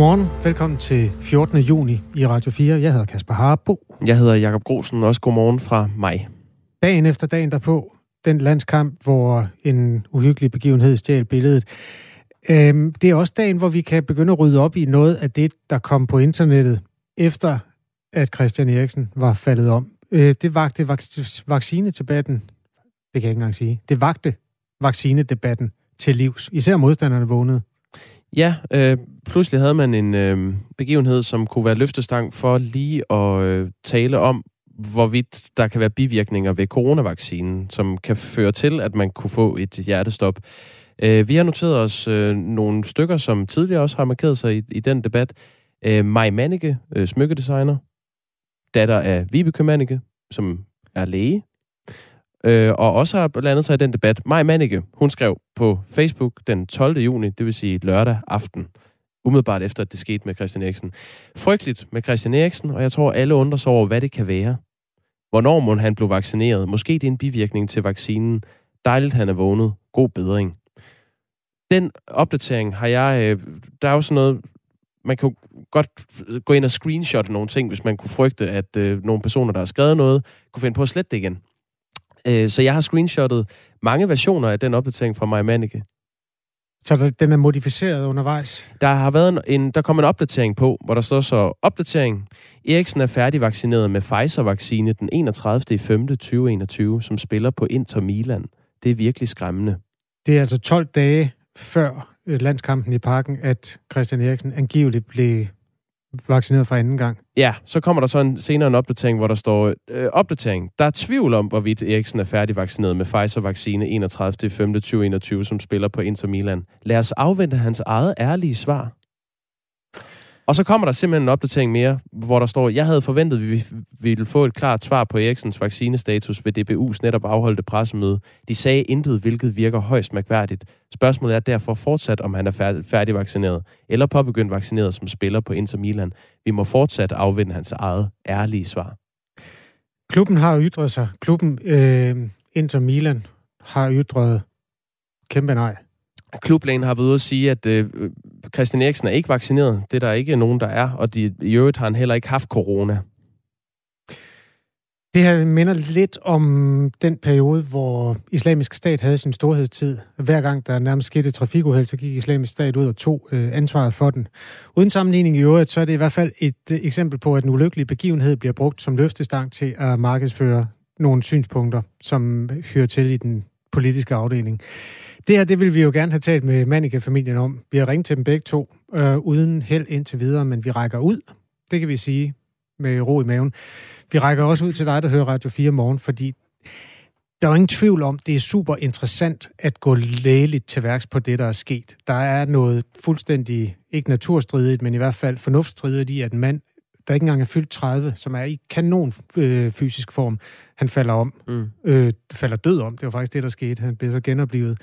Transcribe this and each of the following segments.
Godmorgen. Velkommen til 14. juni i Radio 4. Jeg hedder Kasper Harbo. Jeg hedder Jakob Grosen, også godmorgen fra mig. Dagen efter dagen derpå, den landskamp, hvor en uhyggelig begivenhed stjal billedet. Øhm, det er også dagen, hvor vi kan begynde at rydde op i noget af det, der kom på internettet, efter at Christian Eriksen var faldet om. Øh, det vagte vaccinedebatten, det kan jeg ikke engang sige, det vagte vaccinedebatten til livs. Især modstanderne vågnede. Ja, øh, pludselig havde man en øh, begivenhed, som kunne være løftestang for lige at øh, tale om, hvorvidt der kan være bivirkninger ved coronavaccinen, som kan føre til, at man kunne få et hjertestop. Øh, vi har noteret os øh, nogle stykker, som tidligere også har markeret sig i, i den debat. Øh, Maj Manneke, øh, smykkedesigner, datter af Vibeke Manneke, som er læge, øh, og også har blandet sig i den debat. Maj Manneke, hun skrev på Facebook den 12. juni, det vil sige lørdag aften, umiddelbart efter, at det skete med Christian Eriksen. Frygteligt med Christian Eriksen, og jeg tror, alle undrer sig over, hvad det kan være. Hvornår må han blev vaccineret? Måske det er en bivirkning til vaccinen. Dejligt, han er vågnet. God bedring. Den opdatering har jeg... Øh, der er jo sådan noget... Man kan godt gå ind og screenshotte nogle ting, hvis man kunne frygte, at øh, nogle personer, der har skrevet noget, kunne finde på at slette det igen. Øh, så jeg har screenshottet mange versioner af den opdatering fra Maja Manneke. Så den er modificeret undervejs? Der har været en, en, der kom en opdatering på, hvor der står så, opdatering. Eriksen er færdigvaccineret med Pfizer-vaccine den 31. 5. 2021, som spiller på Inter Milan. Det er virkelig skræmmende. Det er altså 12 dage før øh, landskampen i parken, at Christian Eriksen angiveligt blev vaccineret for anden gang. Ja, så kommer der så en, senere en opdatering, hvor der står, øh, opdatering, der er tvivl om, hvorvidt Eriksen er færdigvaccineret med Pfizer-vaccine 31.5.2021, som spiller på Inter Milan. Lad os afvente hans eget ærlige svar. Og så kommer der simpelthen en opdatering mere, hvor der står, jeg havde forventet, at vi ville få et klart svar på Eriksens vaccinestatus ved DBU's netop afholdte pressemøde. De sagde intet, hvilket virker højst mærkværdigt. Spørgsmålet er derfor fortsat, om han er færdigvaccineret eller påbegyndt vaccineret som spiller på Inter Milan. Vi må fortsat afvente hans eget ærlige svar. Klubben har ytret sig. Klubben øh, Inter Milan har ytret kæmpe nej. Klublægen har været ude at sige, at øh, Christian Eriksen er ikke vaccineret. Det er der ikke nogen, der er, og de, i øvrigt har han heller ikke haft corona. Det her minder lidt om den periode, hvor islamisk stat havde sin storhedstid. Hver gang der nærmest skete et trafikuheld, så gik islamisk stat ud og tog øh, ansvaret for den. Uden sammenligning i øvrigt, så er det i hvert fald et øh, eksempel på, at en ulykkelig begivenhed bliver brugt som løftestang til at markedsføre nogle synspunkter, som hører til i den politiske afdeling. Det her, det vil vi jo gerne have talt med Manike-familien om. Vi har ringet til dem begge to, øh, uden held indtil videre, men vi rækker ud. Det kan vi sige med ro i maven. Vi rækker også ud til dig, der hører Radio 4 morgen, fordi der er ingen tvivl om, det er super interessant at gå lægeligt til værks på det, der er sket. Der er noget fuldstændig, ikke naturstridigt, men i hvert fald fornuftstridigt i, at en mand, der ikke engang er fyldt 30, som er i kanon øh, fysisk form, han falder om. Mm. Øh, falder død om. Det var faktisk det, der skete. Han blev så genoplevet.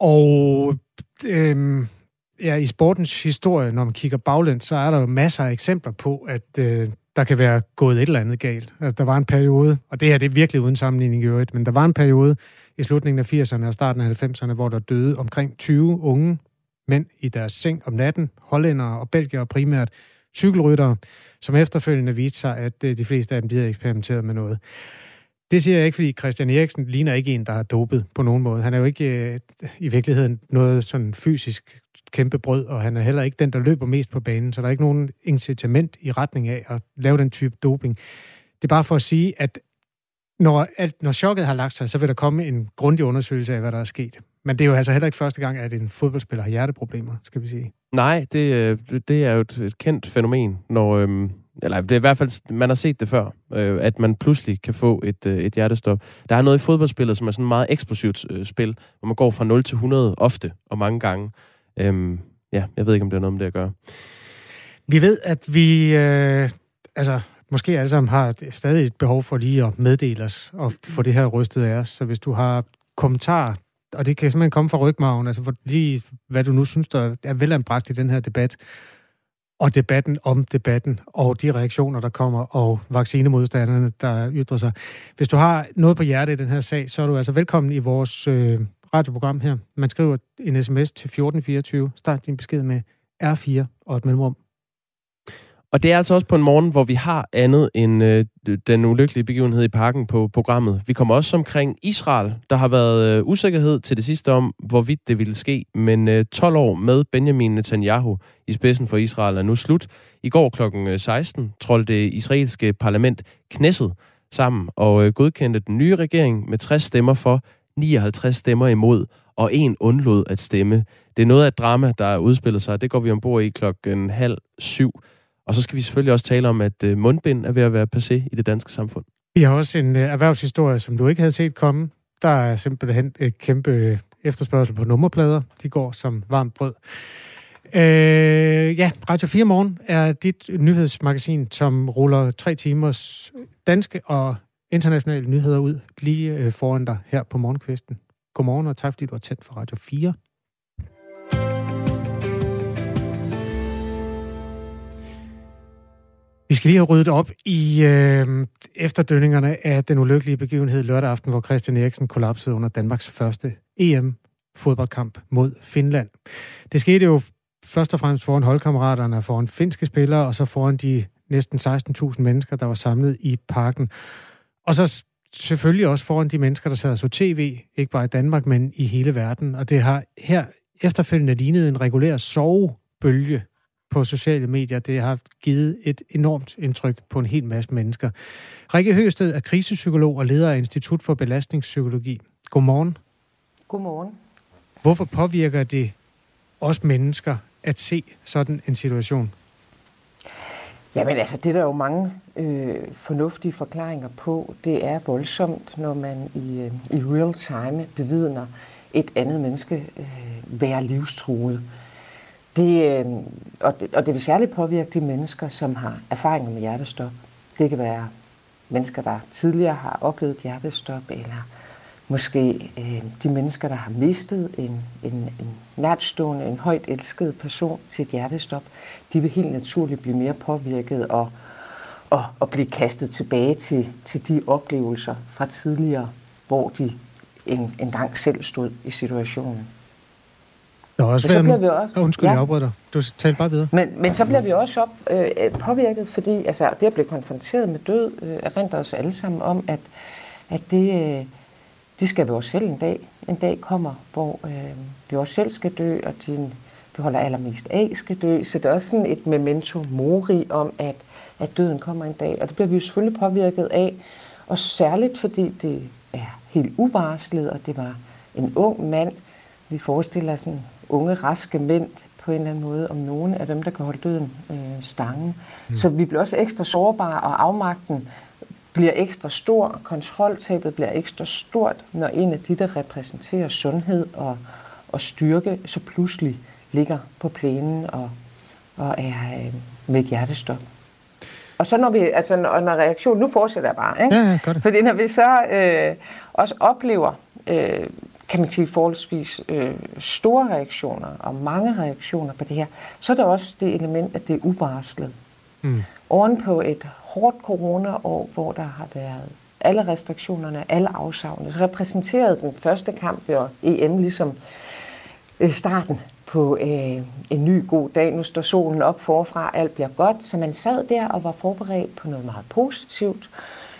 Og øh, ja, i sportens historie, når man kigger baglæns, så er der jo masser af eksempler på, at øh, der kan være gået et eller andet galt. Altså, der var en periode, og det her det er virkelig uden sammenligning i øvrigt, men der var en periode i slutningen af 80'erne og starten af 90'erne, hvor der døde omkring 20 unge mænd i deres seng om natten, hollændere og belgier primært, cykelryttere, som efterfølgende viste sig, at øh, de fleste af dem havde eksperimenteret med noget. Det siger jeg ikke, fordi Christian Eriksen ligner ikke en, der har dopet på nogen måde. Han er jo ikke øh, i virkeligheden noget sådan fysisk kæmpe brød, og han er heller ikke den, der løber mest på banen, så der er ikke nogen incitament i retning af at lave den type doping. Det er bare for at sige, at når, at når chokket har lagt sig, så vil der komme en grundig undersøgelse af, hvad der er sket. Men det er jo altså heller ikke første gang, at en fodboldspiller har hjerteproblemer, skal vi sige. Nej, det, øh, det er jo et kendt fænomen, når, øhm, eller det er i hvert fald, man har set det før, øh, at man pludselig kan få et, øh, et hjertestop. Der er noget i fodboldspillet, som er sådan et meget eksplosivt øh, spil, hvor man går fra 0 til 100 ofte og mange gange. Øhm, ja, jeg ved ikke, om det er noget med det at gøre. Vi ved, at vi, øh, altså måske alle sammen har stadig et behov for lige at meddele os og få det her rystet af os. Så hvis du har kommentarer, og det kan simpelthen komme fra rygmagen, altså for lige, hvad du nu synes, der er velanbragt i den her debat, og debatten om debatten, og de reaktioner, der kommer, og vaccinemodstanderne, der ytrer sig. Hvis du har noget på hjertet i den her sag, så er du altså velkommen i vores øh, radioprogram her. Man skriver en sms til 1424, start din besked med R4 og et mellemrum. Og det er altså også på en morgen, hvor vi har andet end øh, den ulykkelige begivenhed i parken på programmet. Vi kommer også omkring Israel. Der har været øh, usikkerhed til det sidste om, hvorvidt det ville ske. Men øh, 12 år med Benjamin Netanyahu i spidsen for Israel er nu slut. I går kl. 16 øh, trådte det israelske parlament Knesset sammen og øh, godkendte den nye regering med 60 stemmer for, 59 stemmer imod og en undlod at stemme. Det er noget af et drama, der er udspillet sig. Det går vi ombord i klokken halv syv. Og så skal vi selvfølgelig også tale om, at øh, mundbind er ved at være passé i det danske samfund. Vi har også en øh, erhvervshistorie, som du ikke havde set komme. Der er simpelthen et kæmpe øh, efterspørgsel på nummerplader. De går som varmt brød. Øh, ja, Radio 4 Morgen er dit nyhedsmagasin, som ruller tre timers danske og internationale nyheder ud lige øh, foran dig her på morgenkvisten. Godmorgen, og tak fordi du har tændt for Radio 4. Vi skal lige have ryddet op i øh, efterdønningerne af den ulykkelige begivenhed lørdag aften, hvor Christian Eriksen kollapsede under Danmarks første EM-fodboldkamp mod Finland. Det skete jo først og fremmest foran holdkammeraterne, foran finske spillere, og så foran de næsten 16.000 mennesker, der var samlet i parken. Og så selvfølgelig også foran de mennesker, der sad og så tv, ikke bare i Danmark, men i hele verden. Og det har her efterfølgende lignet en regulær sovebølge på sociale medier. Det har givet et enormt indtryk på en hel masse mennesker. Rikke Høsted er krisepsykolog og leder af Institut for Belastningspsykologi. Godmorgen. Godmorgen. Hvorfor påvirker det os mennesker at se sådan en situation? Jamen altså, det er der jo mange øh, fornuftige forklaringer på. Det er voldsomt, når man i, øh, i real time bevidner et andet menneske øh, være livstruet. Det, øh, og, det, og det vil særligt påvirke de mennesker, som har erfaringer med hjertestop. Det kan være mennesker, der tidligere har oplevet hjertestop, eller måske øh, de mennesker, der har mistet en, en, en nærtstående, en højt elsket person til et hjertestop, de vil helt naturligt blive mere påvirket og, og, og blive kastet tilbage til, til de oplevelser fra tidligere, hvor de en, en selv stod i situationen. Der er også men så bliver vi også... Undskyld, ja. jeg afbryder. Du taler bare videre. Men, men så bliver vi også op, øh, påvirket, fordi altså, det at blive konfronteret med død øh, erindrer os alle sammen om, at, at det, øh, det skal vi også selv en dag. En dag kommer, hvor øh, vi også selv skal dø, og din, vi holder allermest af skal dø. Så det er også sådan et memento mori om, at, at døden kommer en dag. Og det bliver vi jo selvfølgelig påvirket af. Og særligt fordi det er helt uvarslet, og det var en ung mand. Vi forestiller sådan unge, raske mænd på en eller anden måde, om nogen af dem, der kan holde døden øh, stangen. Mm. Så vi bliver også ekstra sårbare, og afmagten bliver ekstra stor, kontroltabet bliver ekstra stort, når en af de, der repræsenterer sundhed og, og styrke, så pludselig ligger på plænen og, og er øh, med et hjertestop. Og så når vi, altså når, når reaktionen, nu fortsætter jeg bare, ikke? Ja, ja, gør det. Fordi når vi så øh, også oplever, øh, kan man sige, forholdsvis øh, store reaktioner og mange reaktioner på det her, så er der også det element, at det er uvarslet. Mm. Oven på et hårdt coronaår, hvor der har været alle restriktionerne, alle afsavne, så repræsenterede den første kamp ved EM ligesom øh, starten på øh, en ny god dag. Nu står solen op forfra, alt bliver godt. Så man sad der og var forberedt på noget meget positivt.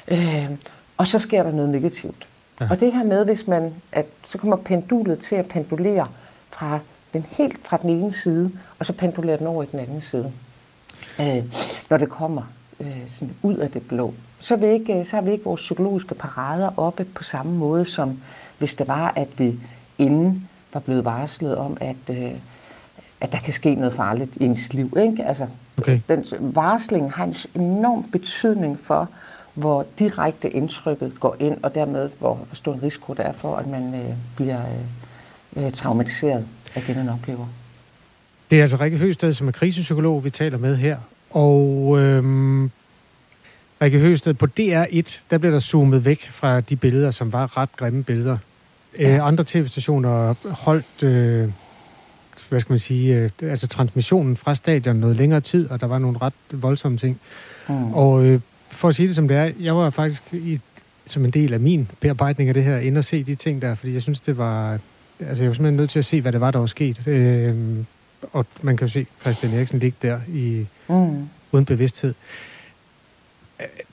Øh, og så sker der noget negativt. Ja. Og det her med, hvis man, at så kommer pendulet til at pendulere fra den helt fra den ene side, og så pendulerer den over i den anden side. Øh, når det kommer øh, sådan ud af det blå, så, vi ikke, så har vi ikke vores psykologiske parader oppe på samme måde, som hvis det var, at vi inden var blevet varslet om, at, øh, at der kan ske noget farligt i ens liv. Ikke? Altså, okay. den varsling har en enorm betydning for, hvor direkte indtrykket går ind, og dermed hvor, hvor stor en risiko der er for, at man øh, bliver øh, øh traumatiseret af det, man oplever. Det er altså Rikke Høsted, som er krisepsykolog, vi taler med her. Og øhm, Rikke Høsted, på DR1, der bliver der zoomet væk fra de billeder, som var ret grimme billeder. Ja. Øh, andre tv-stationer holdt, øh, hvad skal man sige, øh, altså transmissionen fra stadion noget længere tid, og der var nogle ret voldsomme ting. Mm. Og øh, for at sige det som det er, jeg var faktisk i, som en del af min bearbejdning af det her, inde og se de ting der, fordi jeg synes, det var... Altså, jeg var simpelthen nødt til at se, hvad det var, der var sket. Øh, og man kan jo se Christian Eriksen ligge der i, mm. uden bevidsthed.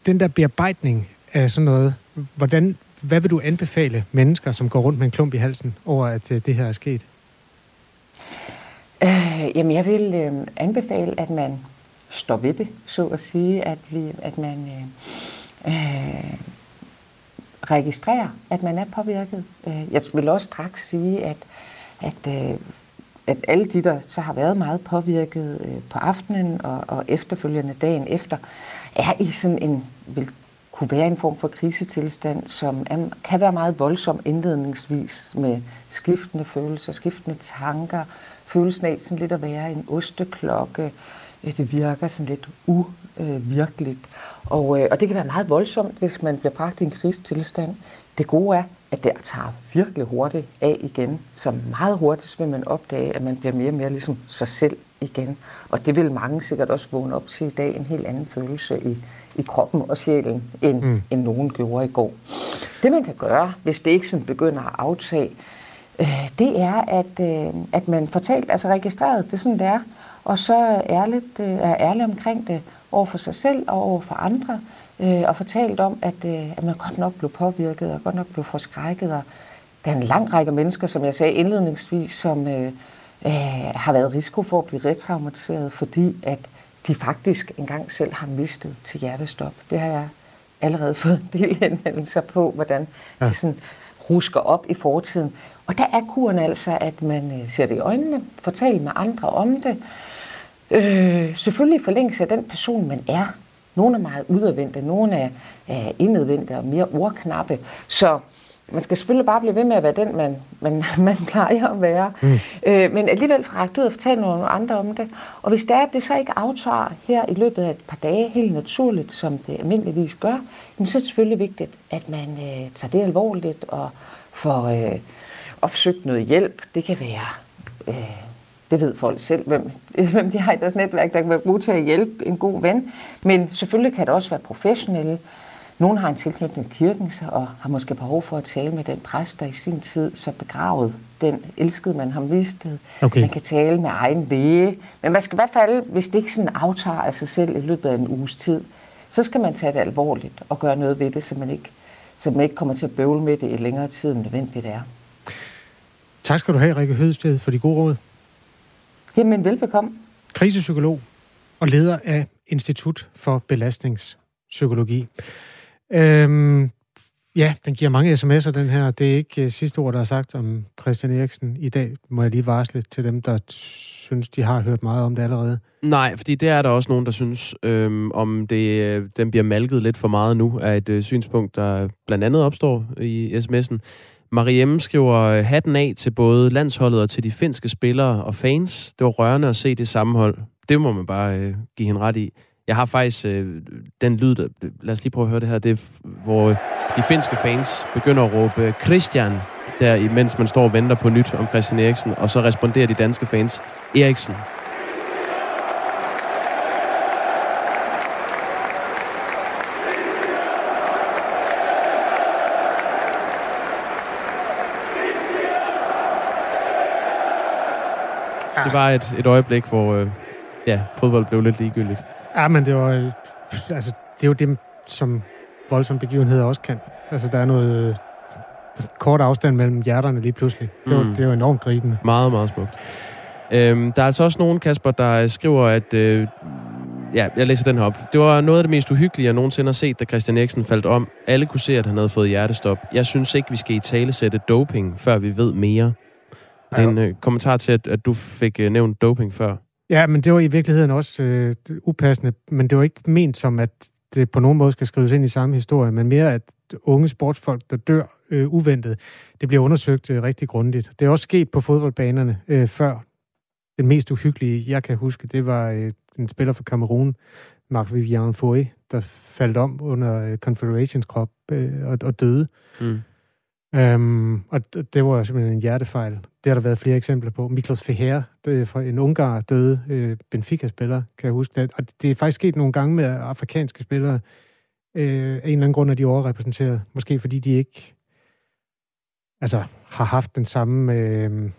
Den der bearbejdning af sådan noget, hvordan, hvad vil du anbefale mennesker, som går rundt med en klump i halsen over, at øh, det her er sket? Øh, jamen, jeg vil øh, anbefale, at man står ved det, så at sige, at, vi, at man øh, øh, registrerer, at man er påvirket. Øh, jeg vil også straks sige, at, at, øh, at alle de, der så har været meget påvirket øh, på aftenen og, og efterfølgende dagen efter, er i sådan en, vil kunne være en form for krisetilstand, som er, kan være meget voldsom indledningsvis med skiftende følelser, skiftende tanker, følelsen af sådan lidt at være en osteklokke. Øh, det virker sådan lidt uvirkeligt. Og, øh, og det kan være meget voldsomt, hvis man bliver bragt i en krigstilstand. Det gode er, at det tager virkelig hurtigt af igen. Så meget hurtigt vil man opdage, at man bliver mere og mere ligesom sig selv igen. Og det vil mange sikkert også vågne op til i dag, en helt anden følelse i, i kroppen og sjælen, end, mm. end nogen gjorde i går. Det man kan gøre, hvis det ikke sådan begynder at aftage, øh, det er, at, øh, at man fortalt, altså registreret, det er sådan, det er, og så ærligt, øh, er ærlig omkring det over for sig selv og over for andre, øh, og fortalt om, at, øh, at man godt nok blev påvirket og godt nok blev forskrækket. Og der er en lang række mennesker, som jeg sagde indledningsvis, som øh, øh, har været risiko for at blive retraumatiseret, fordi at de faktisk engang selv har mistet til hjertestop. Det har jeg allerede fået en del henvendelser på, hvordan ja. det sådan rusker op i fortiden. Og der er kuren altså, at man øh, ser det i øjnene, fortæller med andre om det. Øh, selvfølgelig forlængelse af den person, man er. Nogle er meget udadvendte, nogle er, er indadvendte og mere ordknappe. Så man skal selvfølgelig bare blive ved med at være den, man, man, man plejer at være. Mm. Øh, men alligevel række ud og fortælle nogle andre om det. Og hvis det er, at det så ikke aftager her i løbet af et par dage, helt naturligt, som det almindeligvis gør, så er det selvfølgelig vigtigt, at man øh, tager det alvorligt og får øh, opsøgt noget hjælp. Det kan være... Øh, det ved folk selv, hvem, hvem de har i deres netværk, der kan være brugt til at hjælpe en god ven. Men selvfølgelig kan det også være professionelle. Nogle har en tilknytning til kirken og har måske behov for at tale med den præst, der i sin tid så begravet den elskede, man har mistet. Okay. Man kan tale med egen læge. Men man skal i hvert fald, hvis det ikke sådan aftager af sig selv i løbet af en uges tid, så skal man tage det alvorligt og gøre noget ved det, så man ikke, så man ikke kommer til at bøvle med det i længere tid, end nødvendigt er. Tak skal du have, Rikke Hødsted, for de gode råd. Jamen, velbekomme. Krisepsykolog og leder af Institut for Belastningspsykologi. Øhm, ja, den giver mange sms'er, den her. Det er ikke uh, sidste ord, der er sagt om Christian Eriksen. I dag må jeg lige varsle til dem, der synes, de har hørt meget om det allerede. Nej, fordi det er der også nogen, der synes, øhm, om det, øh, den bliver malket lidt for meget nu, er et øh, synspunkt, der blandt andet opstår i sms'en. Mariem skriver øh, hatten af til både landsholdet og til de finske spillere og fans. Det var rørende at se det sammenhold. Det må man bare øh, give hende ret i. Jeg har faktisk øh, den lyd, der, lad os lige prøve at høre det her, det er, hvor øh, de finske fans begynder at råbe Christian, der imens man står og venter på nyt om Christian Eriksen, og så responderer de danske fans Eriksen. Var et, et øjeblik, hvor øh, ja, fodbold blev lidt ligegyldigt. Ja, men det var... Altså, det er jo det, som voldsomme begivenheder også kan. Altså, der er noget øh, kort afstand mellem hjerterne lige pludselig. Det var, mm. det var enormt gribende. Meget, meget smukt. Øhm, der er altså også nogen, Kasper, der skriver, at... Øh, ja, jeg læser den her op. Det var noget af det mest uhyggelige, jeg nogensinde har set, da Christian Eriksen faldt om. Alle kunne se, at han havde fået hjertestop. Jeg synes ikke, vi skal i tale sætte doping, før vi ved mere. Det er en øh, kommentar til, at, at du fik øh, nævnt doping før. Ja, men det var i virkeligheden også øh, upassende, men det var ikke ment som, at det på nogen måde skal skrives ind i samme historie, men mere, at unge sportsfolk, der dør øh, uventet, det bliver undersøgt øh, rigtig grundigt. Det er også sket på fodboldbanerne øh, før. Den mest uhyggelige, jeg kan huske, det var øh, en spiller fra Cameroon, Marc Vivian Foy, der faldt om under øh, Confederations Cup øh, og, og døde. Mm. Øhm, og det var simpelthen en hjertefejl. Det har der været flere eksempler på. Miklos Feher, fra en ungar døde øh, Benfica-spiller, kan jeg huske. Det. Og det er faktisk sket nogle gange med afrikanske spillere. Øh, af en eller anden grund er de overrepræsenteret. Måske fordi de ikke altså, har haft den samme... Øh,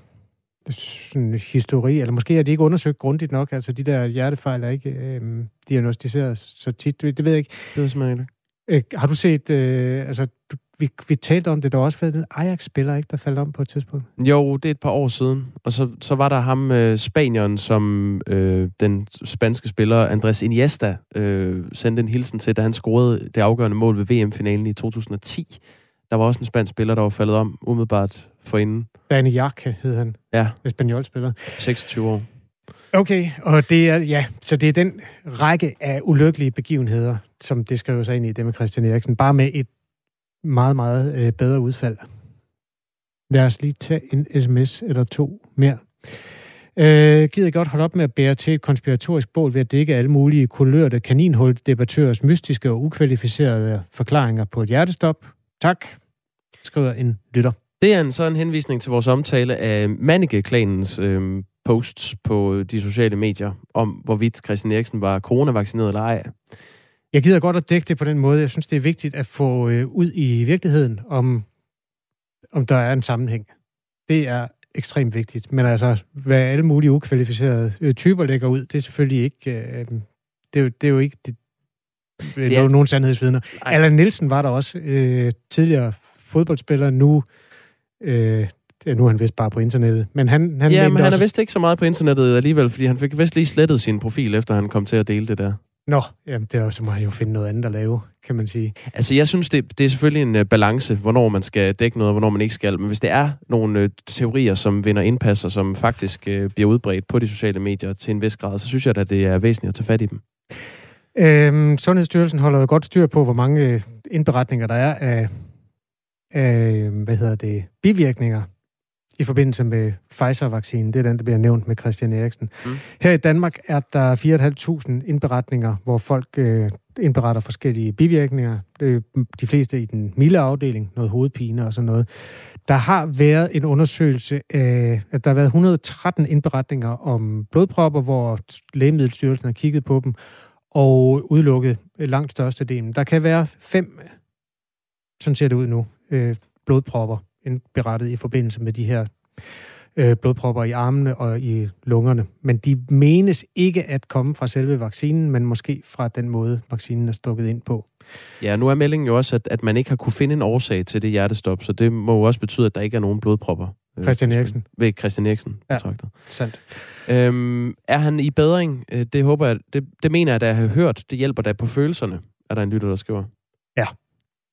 sådan, histori, eller måske er de ikke undersøgt grundigt nok, altså de der hjertefejl er ikke øh, diagnostiseret så tit, det, det ved jeg ikke. Det er ikke. Øh, har du set, øh, altså du, vi, vi talte om det, der også været en Ajax-spiller, ikke, der faldt om på et tidspunkt? Jo, det er et par år siden. Og så, så var der ham, øh, spanieren, som øh, den spanske spiller Andres Iniesta øh, sendte en hilsen til, da han scorede det afgørende mål ved VM-finalen i 2010. Der var også en spansk spiller, der var faldet om umiddelbart inden. Dani Jarque hed han. Ja. Espanjol-spiller. 26 år. Okay, og det er, ja, så det er den række af ulykkelige begivenheder, som det skriver sig ind i det med Christian Eriksen, bare med et meget, meget øh, bedre udfald. Lad os lige tage en sms eller to mere. Øh, gider godt holde op med at bære til et konspiratorisk bål ved at dække alle mulige kulørte kaninhul-debattørers mystiske og ukvalificerede forklaringer på et hjertestop. Tak, skriver en lytter. Det er en sådan henvisning til vores omtale af Manneke-klanens øh, posts på de sociale medier om, hvorvidt Christian Eriksen var coronavaccineret eller ej. Jeg gider godt at dække det på den måde. Jeg synes, det er vigtigt at få øh, ud i virkeligheden, om, om der er en sammenhæng. Det er ekstremt vigtigt. Men altså, hvad alle mulige ukvalificerede øh, typer lægger ud, det er selvfølgelig ikke... Øh, det, er jo, det er jo ikke det, det er, nogen sandhedsvidner. Allan Nielsen var der også øh, tidligere fodboldspiller, nu øh, nu er han vist bare på internettet. Men han, han ja, men han også... er vist ikke så meget på internettet alligevel, fordi han fik vist lige slettet sin profil, efter han kom til at dele det der. Nå, jamen det er, så må han jo finde noget andet at lave, kan man sige. Altså jeg synes, det, det er selvfølgelig en uh, balance, hvornår man skal dække noget, og hvornår man ikke skal. Men hvis det er nogle uh, teorier, som vinder indpas, og som faktisk uh, bliver udbredt på de sociale medier til en vis grad, så synes jeg at det er væsentligt at tage fat i dem. Øhm, Sundhedsstyrelsen holder jo godt styr på, hvor mange indberetninger der er af, af hvad hedder det, bivirkninger i forbindelse med Pfizer-vaccinen. Det er den, der bliver nævnt med Christian Eriksen. Mm. Her i Danmark er der 4.500 indberetninger, hvor folk øh, indberetter forskellige bivirkninger. Er de fleste i den milde afdeling, noget hovedpine og sådan noget. Der har været en undersøgelse af, at der har været 113 indberetninger om blodpropper, hvor Lægemiddelstyrelsen har kigget på dem og udelukket langt størstedelen. Der kan være fem, sådan ser det ud nu, øh, blodpropper indberettet i forbindelse med de her øh, blodpropper i armene og i lungerne. Men de menes ikke at komme fra selve vaccinen, men måske fra den måde, vaccinen er stukket ind på. Ja, nu er meldingen jo også, at, at man ikke har kunne finde en årsag til det hjertestop, så det må jo også betyde, at der ikke er nogen blodpropper. Øh, Christian Eriksen. Ved Christian Eriksen ja, betragtet. sandt. Øhm, er han i bedring? Øh, det håber jeg, det, det mener jeg, at jeg har hørt. Det hjælper da på følelserne, er der en lytter, der skriver. Ja,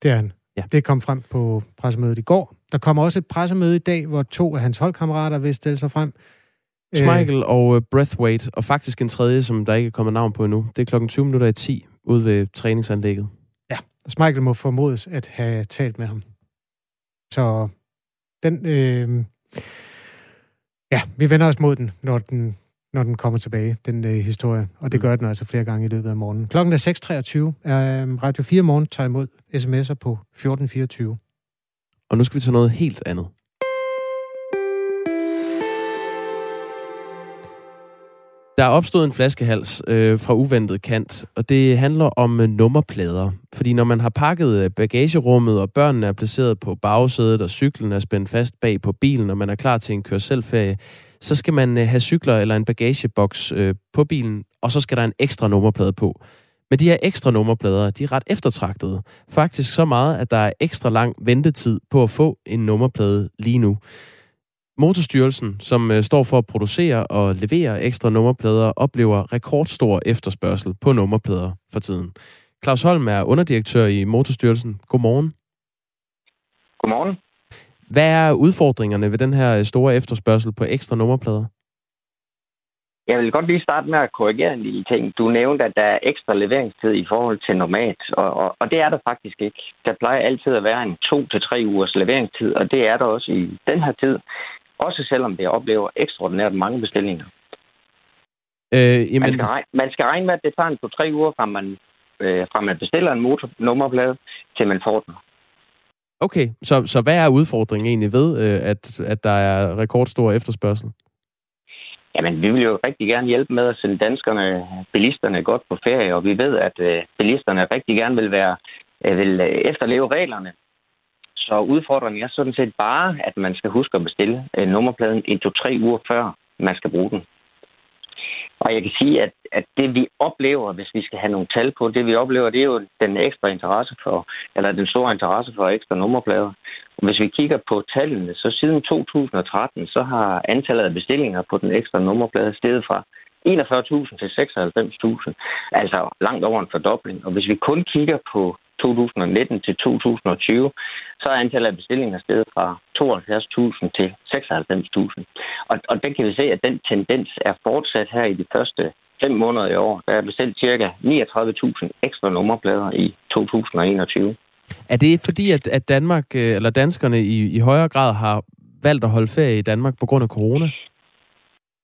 det er han. Ja. Det kom frem på pressemødet i går. Der kommer også et pressemøde i dag, hvor to af hans holdkammerater vil stille sig frem. Schmeichel øh, og uh, Breathwaite, og faktisk en tredje, som der ikke er kommet navn på endnu. Det er klokken 20 minutter i 10 ude ved træningsanlægget. Ja, Schmeichel må formodes at have talt med ham. Så den... Øh, ja, vi vender os mod den, når den når den kommer tilbage, den øh, historie. Og det mm. gør den altså flere gange i løbet af morgenen. Klokken er 6.23. Øh, Radio 4 Morgen tager imod sms'er på 1424. Og nu skal vi til noget helt andet. Der er opstået en flaskehals øh, fra uventet kant, og det handler om øh, nummerplader. Fordi når man har pakket øh, bagagerummet, og børnene er placeret på bagsædet, og cyklen er spændt fast bag på bilen, og man er klar til en kørselferie, så skal man øh, have cykler eller en bagageboks øh, på bilen, og så skal der en ekstra nummerplade på. Men de her ekstra nummerplader, de er ret eftertragtede. Faktisk så meget, at der er ekstra lang ventetid på at få en nummerplade lige nu. Motorstyrelsen, som øh, står for at producere og levere ekstra nummerplader, oplever rekordstor efterspørgsel på nummerplader for tiden. Claus Holm er underdirektør i Motorstyrelsen. Godmorgen. Godmorgen. Hvad er udfordringerne ved den her store efterspørgsel på ekstra nummerplader? Jeg vil godt lige starte med at korrigere en lille ting. Du nævnte, at der er ekstra leveringstid i forhold til normalt, og, og, og det er der faktisk ikke. Der plejer altid at være en to til tre ugers leveringstid, og det er der også i den her tid. Også selvom det oplever ekstraordinært mange bestillinger. Øh, jamen... man, skal regne, man skal regne med, at det tager en to-tre uger, fra man, øh, fra man bestiller en motornummerplade, til man får den. Okay, så, så hvad er udfordringen egentlig ved, øh, at, at der er rekordstor efterspørgsel? Jamen, vi vil jo rigtig gerne hjælpe med at sende danskerne, bilisterne godt på ferie, og vi ved, at øh, bilisterne rigtig gerne vil være vil efterleve reglerne. Så udfordringen er sådan set bare, at man skal huske at bestille øh, nummerpladen en, to, tre uger før man skal bruge den. Og jeg kan sige, at, at det vi oplever, hvis vi skal have nogle tal på, det vi oplever, det er jo den ekstra interesse for, eller den store interesse for ekstra nummerplader. Og hvis vi kigger på tallene, så siden 2013, så har antallet af bestillinger på den ekstra nummerplade steget fra 41.000 til 96.000, altså langt over en fordobling. Og hvis vi kun kigger på 2019 til 2020, så er antallet af bestillinger steget fra 72.000 til 96.000. Og, og det kan vi se, at den tendens er fortsat her i de første fem måneder i år. Der er bestilt cirka 39.000 ekstra nummerplader i 2021. Er det fordi, at, at Danmark, øh, eller danskerne i, i højere grad har valgt at holde ferie i Danmark på grund af corona?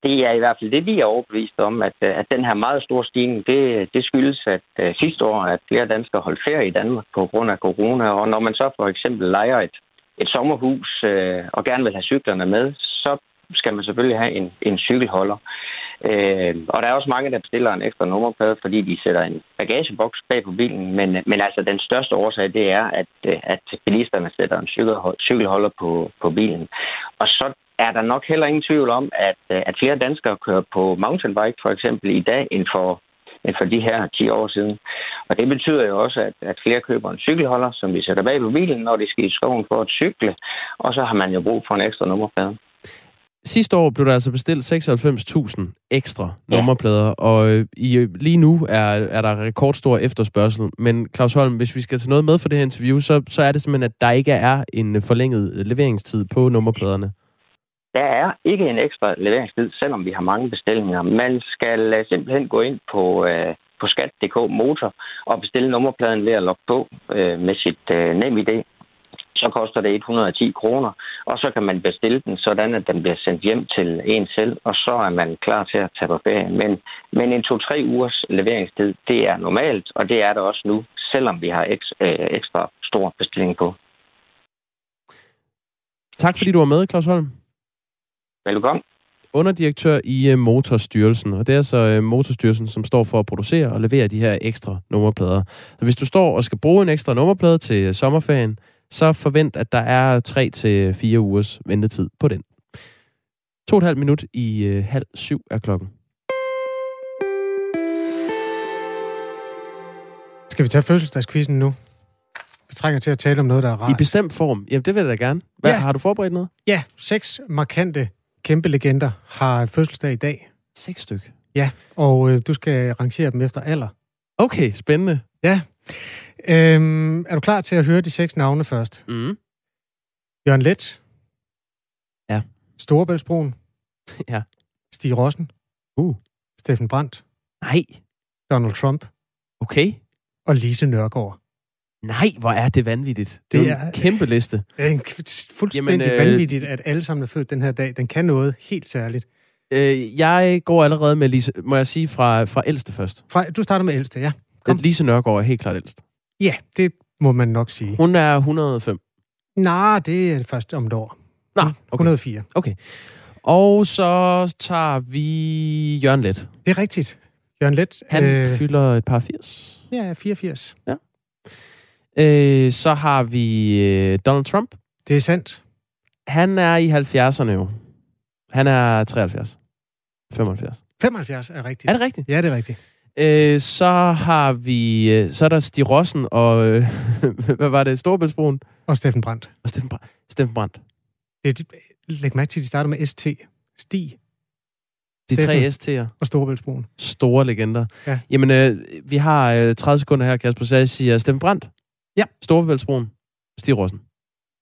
Det er i hvert fald det, vi er overbevist om, at, øh, at den her meget store stigning, det, det skyldes, at uh, sidste år, at flere danskere holdt ferie i Danmark på grund af corona. Og når man så for eksempel leger et, et sommerhus øh, og gerne vil have cyklerne med, så skal man selvfølgelig have en, en cykelholder. Øh, og der er også mange, der bestiller en ekstra nummerplade, fordi de sætter en bagageboks bag på bilen. Men, men altså den største årsag, det er, at, øh, at bilisterne sætter en cykelholder på, på bilen. Og så er der nok heller ingen tvivl om, at, øh, at flere danskere kører på mountainbike for eksempel i dag end for, end for de her 10 år siden. Og det betyder jo også, at, at flere køber en cykelholder, som vi sætter bag på bilen, når de skal i skoven for at cykle, og så har man jo brug for en ekstra nummerplade. Sidste år blev der altså bestilt 96.000 ekstra ja. nummerplader, og øh, i, lige nu er, er der rekordstor efterspørgsel. Men Claus Holm, hvis vi skal tage noget med for det her interview, så, så er det simpelthen, at der ikke er en forlænget leveringstid på nummerpladerne. Der er ikke en ekstra leveringstid, selvom vi har mange bestillinger. Man skal øh, simpelthen gå ind på, øh, på skat.dk motor og bestille nummerpladen ved at logge på øh, med sit øh, NemID. Så koster det 110 kroner, og så kan man bestille den, sådan at den bliver sendt hjem til en selv, og så er man klar til at tage på ferie. Men, men en to-tre ugers leveringstid, det er normalt, og det er det også nu, selvom vi har eks, øh, ekstra stor bestilling på. Tak fordi du var med, Claus Holm. Velkommen. Underdirektør i uh, Motorstyrelsen, og det er så uh, Motorstyrelsen, som står for at producere og levere de her ekstra nummerplader. Så hvis du står og skal bruge en ekstra nummerplade til uh, sommerferien, så forvent, at der er 3 til fire ugers ventetid på den. To og et halvt minut i uh, halv syv er klokken. Skal vi tage fødselsdagskvisten nu? Vi trænger til at tale om noget, der er rart. I bestemt form. Jamen, det vil jeg da gerne. Hvad, ja. Har du forberedt noget? Ja, seks markante kæmpe legender har fødselsdag i dag. Seks styk? Ja, og øh, du skal rangere dem efter alder. Okay, spændende. Ja. Øhm, er du klar til at høre de seks navne først? Mm. Jørgen Let. Ja. Storebæltsbroen. ja. Stig Rossen. Uh. Steffen Brandt. Nej. Donald Trump. Okay. Og Lise Nørgaard. Nej, hvor er det vanvittigt. Det, det er en kæmpe liste. Det er en fuldstændig Jamen, øh, vanvittigt, at alle sammen er født den her dag. Den kan noget helt særligt. Øh, jeg går allerede med Lise, må jeg sige, fra, fra ældste først. Fra, du starter med ældste, ja. Kom. Lise Nørgaard er helt klart ældst. Ja, det må man nok sige. Hun er 105. Nej, det er først om et år. Nå, okay. 104. Okay. Og så tager vi Jørgen Let. Det er rigtigt. Jørgen Let. Han øh, fylder et par 80. Ja, 84. Ja. Øh, så har vi øh, Donald Trump. Det er sandt. Han er i 70'erne jo. Han er 73. 75. 75 er rigtigt. Er det rigtigt? Ja, det er rigtigt. Øh, så har vi... Øh, så er der Stig Rossen og... Øh, hvad var det? Storbæltsbroen? Og Steffen Brandt. Og Steffen Brandt. Steffen Brandt. Det, læg mærke til, at de starter med ST. Stig. De tre ST'er. Og Storebæltsbroen. Store legender. Ja. Jamen, øh, vi har øh, 30 sekunder her, Kasper. Så jeg siger Steffen Brandt. Ja. Storebæltsbroen. Stig Rossen.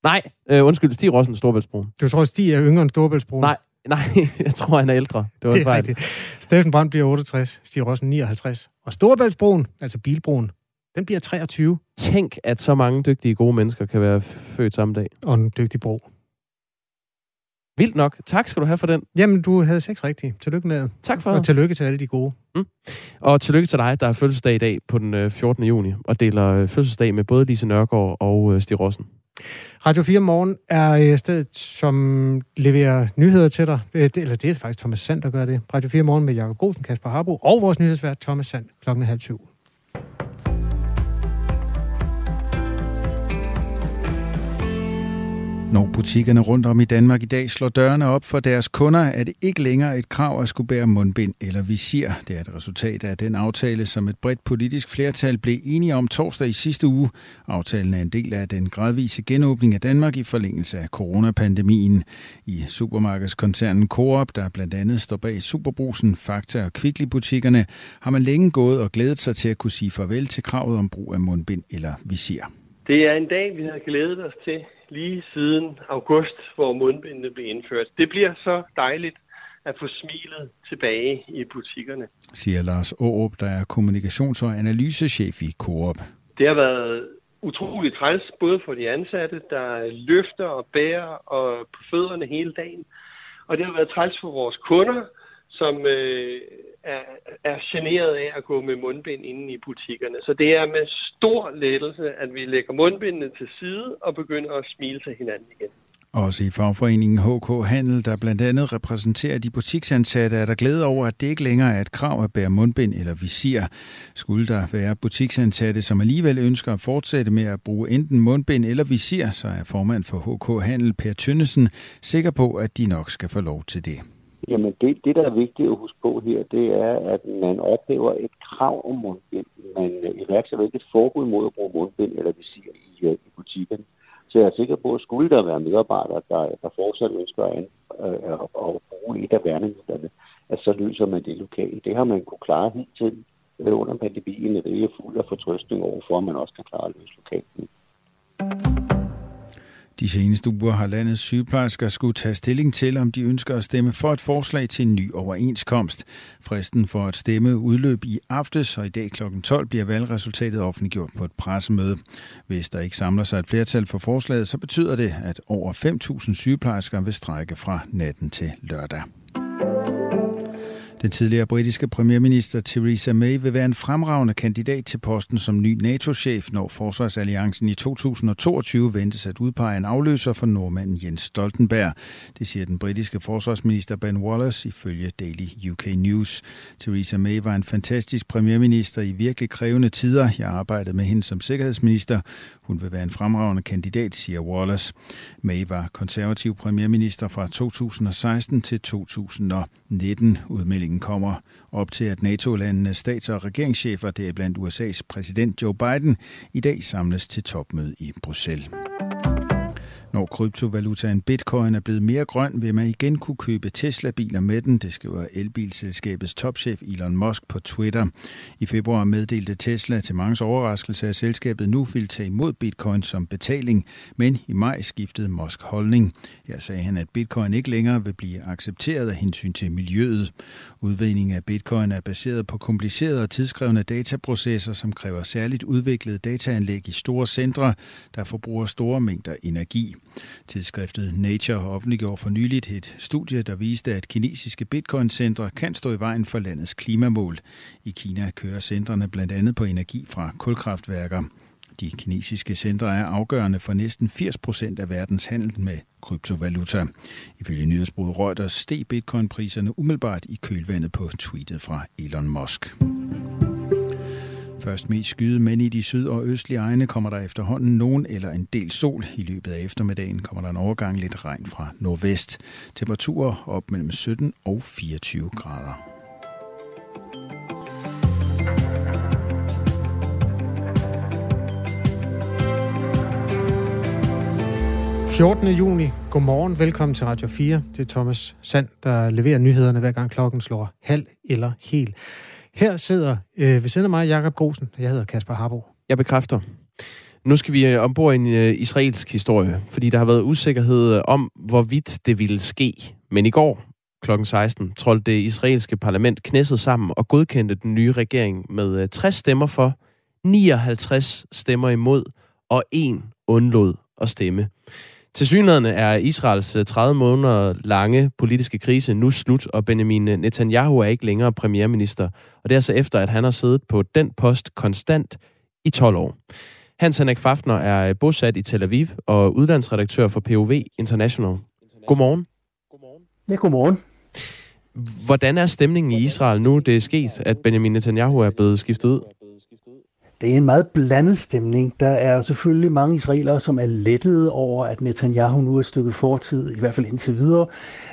Nej, øh, undskyld, Stig Rossen, Storebæltsbroen. Du tror, Stig er yngre end Storebæltsbroen? Nej, nej, jeg tror, han er ældre. Det var det er rigtigt. Steffen Brandt bliver 68, Stig Rossen 59. Og Storebæltsbroen, altså bilbroen, den bliver 23. Tænk, at så mange dygtige, gode mennesker kan være født samme dag. Og en dygtig bro. Vildt nok. Tak skal du have for den. Jamen, du havde seks rigtige. Tillykke med. Tak for Og tillykke til alle de gode. Mm. Og tillykke til dig, der har fødselsdag i dag på den 14. Øh, juni, og deler øh, fødselsdag med både Lise Nørgaard og øh, Stig Rossen. Radio 4 Morgen er stedet, som leverer nyheder til dig. Eller det er faktisk Thomas Sand, der gør det. Radio 4 Morgen med Jakob Gosen, Kasper Harbo og vores nyhedsvært Thomas Sand klokken halv syv. Når butikkerne rundt om i Danmark i dag slår dørene op for deres kunder, er det ikke længere et krav at skulle bære mundbind eller visir. Det er et resultat af den aftale, som et bredt politisk flertal blev enige om torsdag i sidste uge. Aftalen er en del af den gradvise genåbning af Danmark i forlængelse af coronapandemien. I supermarkedskoncernen Coop, der blandt andet står bag Superbrusen, Fakta og Kvickly-butikkerne, har man længe gået og glædet sig til at kunne sige farvel til kravet om brug af mundbind eller visir. Det er en dag, vi har glædet os til lige siden august, hvor mundbindene blev indført. Det bliver så dejligt at få smilet tilbage i butikkerne. Siger Lars Aarup, der er kommunikations- og analysechef i Coop. Det har været utroligt træls, både for de ansatte, der løfter og bærer og på fødderne hele dagen. Og det har været træls for vores kunder, som øh, er, er generet af at gå med mundbind inde i butikkerne. Så det er med stor lettelse, at vi lægger mundbindene til side og begynder at smile til hinanden igen. Også i fagforeningen HK Handel, der blandt andet repræsenterer de butiksansatte, er der glæde over, at det ikke længere er et krav at bære mundbind eller visir. Skulle der være butiksansatte, som alligevel ønsker at fortsætte med at bruge enten mundbind eller visir, så er formand for HK Handel, Per Tønnesen, sikker på, at de nok skal få lov til det. Jamen det, det, der er vigtigt at huske på her, det er, at man ophæver et krav om mundbind. Man iværksætter ikke et forbud mod at bruge mundbind eller visir i, øh, i butikken. Så jeg er sikker på, at skulle der være medarbejdere, der, der fortsat ønsker at, øh, at, at bruge et af værnemidlerne, at så løser man det lokalt. Det har man kunne klare hidtil øh, under pandemien, og det er fuld af fortrøstning overfor, at man også kan klare at løse lokalt. De seneste uger har landets sygeplejersker skulle tage stilling til, om de ønsker at stemme for et forslag til en ny overenskomst. Fristen for at stemme udløb i aftes, og i dag kl. 12 bliver valgresultatet offentliggjort på et pressemøde. Hvis der ikke samler sig et flertal for forslaget, så betyder det, at over 5.000 sygeplejersker vil strække fra natten til lørdag. Den tidligere britiske premierminister Theresa May vil være en fremragende kandidat til posten som ny NATO-chef, når Forsvarsalliancen i 2022 ventes at udpege en afløser for nordmanden Jens Stoltenberg. Det siger den britiske forsvarsminister Ben Wallace ifølge Daily UK News. Theresa May var en fantastisk premierminister i virkelig krævende tider. Jeg arbejdede med hende som sikkerhedsminister. Hun vil være en fremragende kandidat, siger Wallace. May var konservativ premierminister fra 2016 til 2019. Udmeldingen kommer op til, at NATO-landenes stats- og regeringschefer, det er blandt USA's præsident Joe Biden, i dag samles til topmøde i Bruxelles. Når kryptovalutaen bitcoin er blevet mere grøn, vil man igen kunne købe Tesla-biler med den, det skriver elbilselskabets topchef Elon Musk på Twitter. I februar meddelte Tesla til mange overraskelse, at selskabet nu vil tage imod bitcoin som betaling, men i maj skiftede Musk holdning. Her sagde han, at bitcoin ikke længere vil blive accepteret af hensyn til miljøet. Udvinding af bitcoin er baseret på komplicerede og tidskrævende dataprocesser, som kræver særligt udviklede dataanlæg i store centre, der forbruger store mængder energi. Tidsskriftet Nature offentliggjorde for nyligt et studie, der viste, at kinesiske bitcoin-centre kan stå i vejen for landets klimamål. I Kina kører centrene blandt andet på energi fra kulkraftværker. De kinesiske centre er afgørende for næsten 80 procent af verdens handel med kryptovaluta. Ifølge nyhedsbruget Reuters steg bitcoin-priserne umiddelbart i kølvandet på tweetet fra Elon Musk. Først mest skyde, men i de syd- og østlige egne kommer der efterhånden nogen eller en del sol. I løbet af eftermiddagen kommer der en overgang lidt regn fra nordvest. Temperaturer op mellem 17 og 24 grader. 14. juni. Godmorgen. Velkommen til Radio 4. Det er Thomas Sand, der leverer nyhederne hver gang klokken slår halv eller helt. Her sidder øh, ved siden af mig Jakob Grosen. Jeg hedder Kasper Harbo. Jeg bekræfter. Nu skal vi øh, ombord i en øh, israelsk historie, fordi der har været usikkerhed øh, om, hvorvidt det ville ske. Men i går kl. 16 trådte det israelske parlament knæsset sammen og godkendte den nye regering med øh, 60 stemmer for, 59 stemmer imod og en undlod at stemme. Til synligheden er Israels 30 øh, måneder lange politiske krise nu slut, og Benjamin Netanyahu er ikke længere premierminister. Og det er altså efter, at han har siddet på den post konstant i 12 år. Hans Henrik Fafner er bosat i Tel Aviv og udlandsredaktør for POV International. Godmorgen. Ja, godmorgen. Hvordan er stemningen i Israel nu, det er sket, at Benjamin Netanyahu er blevet skiftet ud? Det er en meget blandet stemning. Der er selvfølgelig mange israelere, som er lettede over, at Netanyahu nu er et stykke fortid, i hvert fald indtil videre.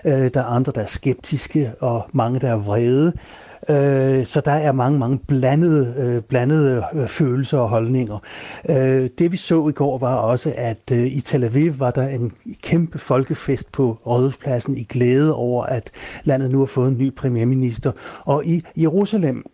Øh, der er andre, der er skeptiske, og mange, der er vrede. Øh, så der er mange, mange blandede, øh, blandede følelser og holdninger. Det vi så i går var også, at i Tel Aviv var der en kæmpe folkefest på Rådhuspladsen i glæde over, at landet nu har fået en ny premierminister. Og i Jerusalem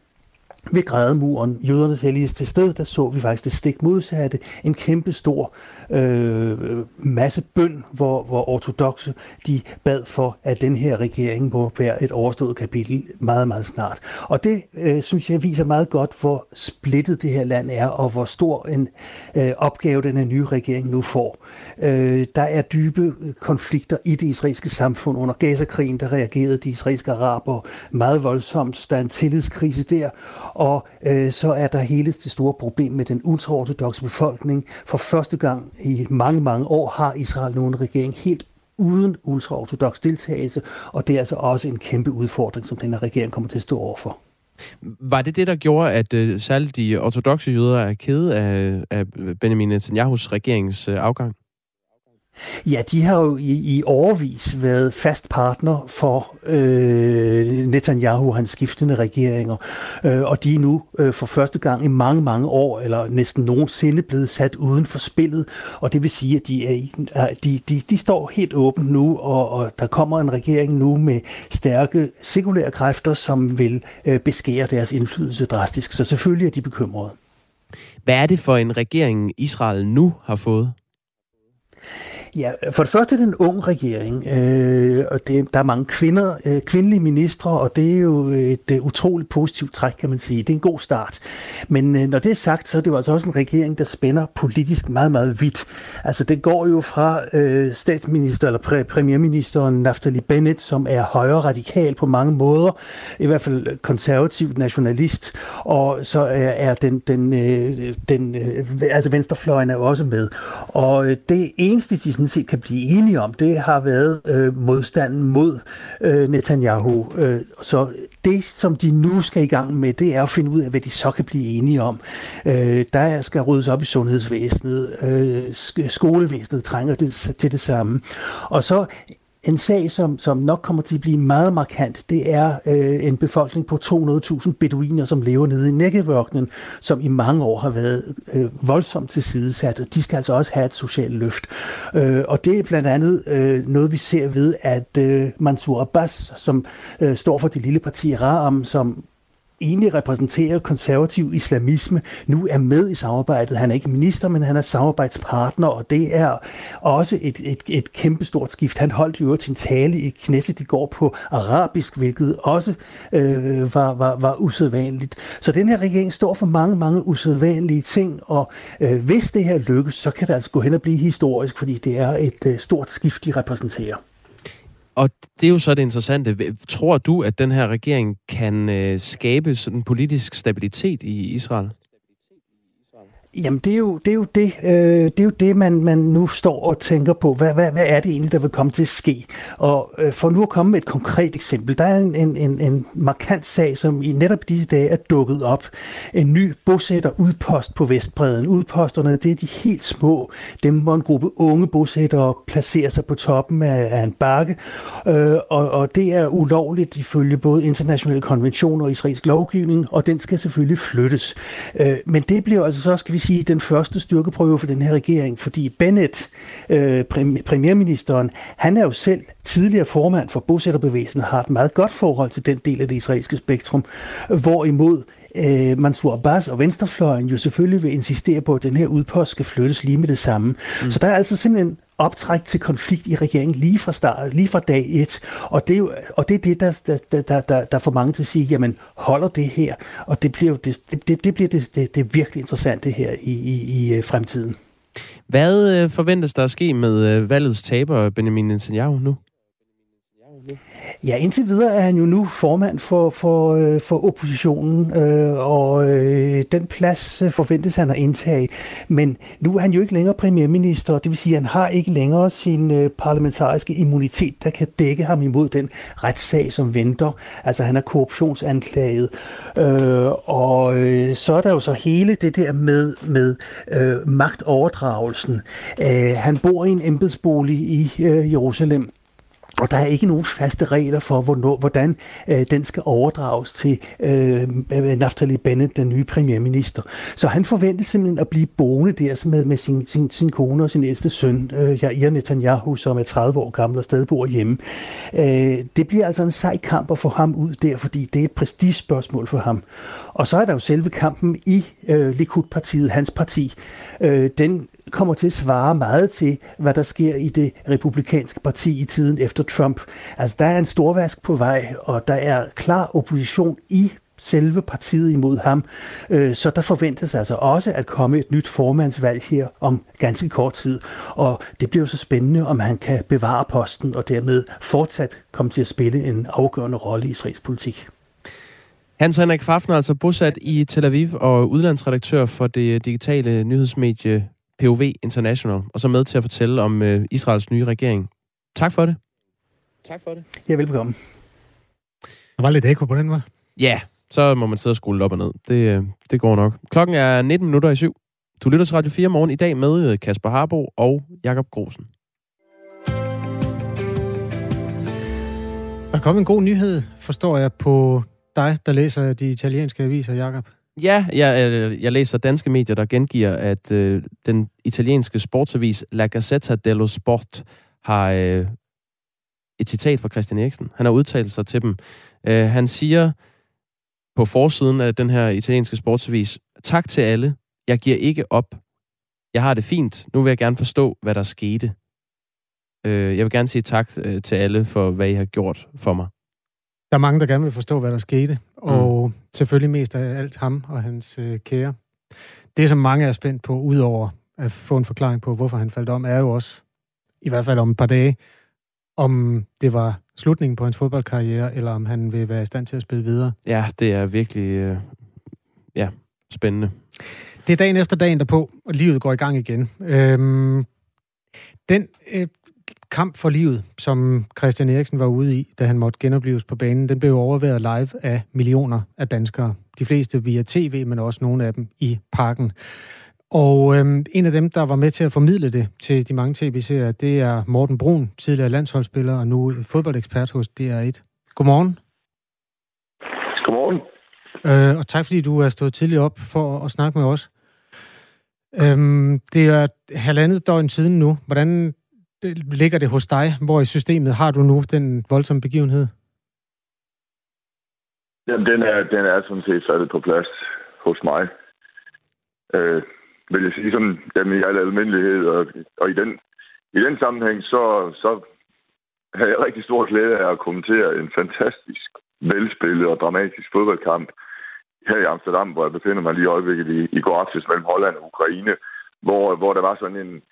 ved grædemuren, jødernes helligste sted, der så vi faktisk det stik modsatte. En kæmpe stor øh, masse bøn, hvor, hvor ortodoxe de bad for, at den her regering må være et overstået kapitel meget, meget snart. Og det øh, synes jeg viser meget godt, hvor splittet det her land er, og hvor stor en øh, opgave den her nye regering nu får. Øh, der er dybe øh, konflikter i det israelske samfund. Under Gaza-krigen, der reagerede de israelske araber meget voldsomt. Der er en tillidskrise der, og øh, så er der hele det store problem med den ultraortodoxe befolkning. For første gang i mange, mange år har Israel nu en regering helt uden ultraortodox deltagelse, og det er altså også en kæmpe udfordring, som den her regering kommer til at stå overfor. Var det det, der gjorde, at uh, særligt de ortodoxe jøder er kede af, af Benjamin Netanyahus regerings øh, afgang? Ja, de har jo i, i overvis været fast partner for øh, Netanyahu og hans skiftende regeringer, øh, og de er nu øh, for første gang i mange, mange år, eller næsten nogensinde blevet sat uden for spillet, og det vil sige, at de, er, de, de, de står helt åbent nu, og, og der kommer en regering nu med stærke sekulære kræfter, som vil øh, beskære deres indflydelse drastisk, så selvfølgelig er de bekymrede. Hvad er det for en regering, Israel nu har fået? Ja, for det første er det en ung regering, øh, og det, der er mange kvinder, øh, kvindelige ministre, og det er jo et øh, utroligt positivt træk, kan man sige. Det er en god start. Men øh, når det er sagt, så er det jo altså også en regering, der spænder politisk meget, meget vidt. Altså det går jo fra øh, statsminister eller præ- premierministeren Naftali Bennett, som er højre radikal på mange måder, i hvert fald konservativ nationalist, og så er, er den, den, øh, den øh, altså venstrefløjen er også med. Og øh, det eneste, de sådan set kan blive enige om, det har været øh, modstanden mod øh, Netanyahu. Øh, så det, som de nu skal i gang med, det er at finde ud af, hvad de så kan blive enige om. Øh, der skal ryddes op i sundhedsvæsenet, øh, skolevæsenet trænger det, til det samme. Og så en sag, som, som nok kommer til at blive meget markant, det er øh, en befolkning på 200.000 beduiner, som lever nede i Nækkevørkenen, som i mange år har været øh, voldsomt tilsidesat. De skal altså også have et socialt løft. Øh, og det er blandt andet øh, noget, vi ser ved, at øh, Mansour Abbas, som øh, står for det lille parti Raam, som egentlig repræsenterer konservativ islamisme, nu er med i samarbejdet. Han er ikke minister, men han er samarbejdspartner, og det er også et, et, et kæmpestort skift. Han holdt jo sin tale i Knesset i går på arabisk, hvilket også øh, var, var, var usædvanligt. Så den her regering står for mange, mange usædvanlige ting, og øh, hvis det her lykkes, så kan det altså gå hen og blive historisk, fordi det er et øh, stort skift, de repræsenterer. Og det er jo så det interessante. Tror du, at den her regering kan øh, skabe sådan politisk stabilitet i Israel? Jamen, det er jo det, er jo det, øh, det, er jo det man, man nu står og tænker på. Hvad, hvad, hvad er det egentlig, der vil komme til at ske? Og øh, for nu at komme med et konkret eksempel, der er en, en, en, en markant sag, som i netop disse dage er dukket op. En ny bosætter udpost på Vestbreden. Udposterne, det er de helt små. Dem, hvor en gruppe unge bosættere placerer sig på toppen af, af en bakke. Øh, og, og det er ulovligt ifølge både internationale konventioner og israelsk lovgivning, og den skal selvfølgelig flyttes. Øh, men det bliver altså så, skal vi sige, den første styrkeprøve for den her regering, fordi Bennett, øh, premierministeren, han er jo selv tidligere formand for bosætterbevægelsen, har et meget godt forhold til den del af det israelske spektrum, hvorimod øh, Mansour Abbas og Venstrefløjen jo selvfølgelig vil insistere på, at den her udpost skal flyttes lige med det samme. Mm. Så der er altså simpelthen optræk til konflikt i regeringen lige fra start, lige fra dag et. Og det er, jo, og det, er det, der, der, der, der, der får mange til at sige, jamen holder det her? Og det bliver jo det, det, det, bliver det, det, det virkelig interessante her i, i, i øh, fremtiden. Hvad øh, forventes der at ske med øh, valgets taber, Benjamin Netanyahu, nu? Det? Ja, indtil videre er han jo nu formand for, for, øh, for oppositionen, øh, og øh, den plads øh, forventes han at indtage. Men nu er han jo ikke længere premierminister, det vil sige, at han har ikke længere sin øh, parlamentariske immunitet, der kan dække ham imod den retssag, som venter. Altså han er korruptionsanklaget. Øh, og øh, så er der jo så hele det der med, med øh, magtoverdragelsen. Øh, han bor i en embedsbolig i øh, Jerusalem, og der er ikke nogen faste regler for, hvornår, hvordan øh, den skal overdrages til øh, øh Naftali Bennett, den nye premierminister. Så han forventede simpelthen at blive boende der med, med sin, sin, sin kone og sin ældste søn, øh, Jair Netanyahu, som er 30 år gammel og stadig bor hjemme. Øh, det bliver altså en sej kamp at få ham ud der, fordi det er et prestigespørgsmål for ham. Og så er der jo selve kampen i øh, Likud-partiet, hans parti. Øh, den kommer til at svare meget til, hvad der sker i det republikanske parti i tiden efter Trump. Altså, der er en storvask på vej, og der er klar opposition i selve partiet imod ham. Øh, så der forventes altså også at komme et nyt formandsvalg her om ganske kort tid. Og det bliver jo så spændende, om han kan bevare posten og dermed fortsat komme til at spille en afgørende rolle i israelsk politik. Hans Henrik Fafner altså bosat i Tel Aviv og udlandsredaktør for det digitale nyhedsmedie POV International, og så med til at fortælle om øh, Israels nye regering. Tak for det. Tak for det. Ja, velbekomme. Der var lidt ekko på den, var? Ja, så må man sidde og skrue op og ned. Det, øh, det går nok. Klokken er 19 minutter i syv. Du lytter til Radio 4 morgen i dag med øh, Kasper Harbo og Jakob Grosen. Der kom en god nyhed, forstår jeg, på dig, der læser de italienske aviser, Jakob. Ja, jeg, øh, jeg læser danske medier, der gengiver, at øh, den italienske sportsavis La Gazzetta dello Sport har øh, et citat fra Christian Eriksen. Han har udtalt sig til dem. Øh, han siger på forsiden af den her italienske sportsavis, tak til alle. Jeg giver ikke op. Jeg har det fint. Nu vil jeg gerne forstå, hvad der skete. Øh, jeg vil gerne sige tak øh, til alle for, hvad I har gjort for mig. Der er mange, der gerne vil forstå, hvad der skete, og mm. selvfølgelig mest af alt ham og hans øh, kære. Det, som mange er spændt på, udover at få en forklaring på, hvorfor han faldt om, er jo også, i hvert fald om et par dage, om det var slutningen på hans fodboldkarriere, eller om han vil være i stand til at spille videre. Ja, det er virkelig øh, ja, spændende. Det er dagen efter dagen derpå, og livet går i gang igen. Øhm, den øh, kamp for livet, som Christian Eriksen var ude i, da han måtte genopleves på banen, den blev overværet live af millioner af danskere. De fleste via tv, men også nogle af dem i parken. Og øhm, en af dem, der var med til at formidle det til de mange tv-serier, det er Morten Brun, tidligere landsholdsspiller og nu fodboldekspert hos DR1. Godmorgen. Godmorgen. Øh, og tak fordi du er stået tidligt op for at snakke med os. Øhm, det er halvandet døgn siden nu. Hvordan ligger det hos dig? Hvor i systemet har du nu den voldsomme begivenhed? Jamen, den er, den er sådan set faldet på plads hos mig. Øh, vil jeg sige sådan, jamen, i al almindelighed, og, og i, den, i den sammenhæng, så, så har jeg rigtig stor glæde af at kommentere en fantastisk velspillet og dramatisk fodboldkamp her i Amsterdam, hvor jeg befinder mig lige i øjeblikket i, i går aftes mellem Holland og Ukraine, hvor, hvor der var sådan en,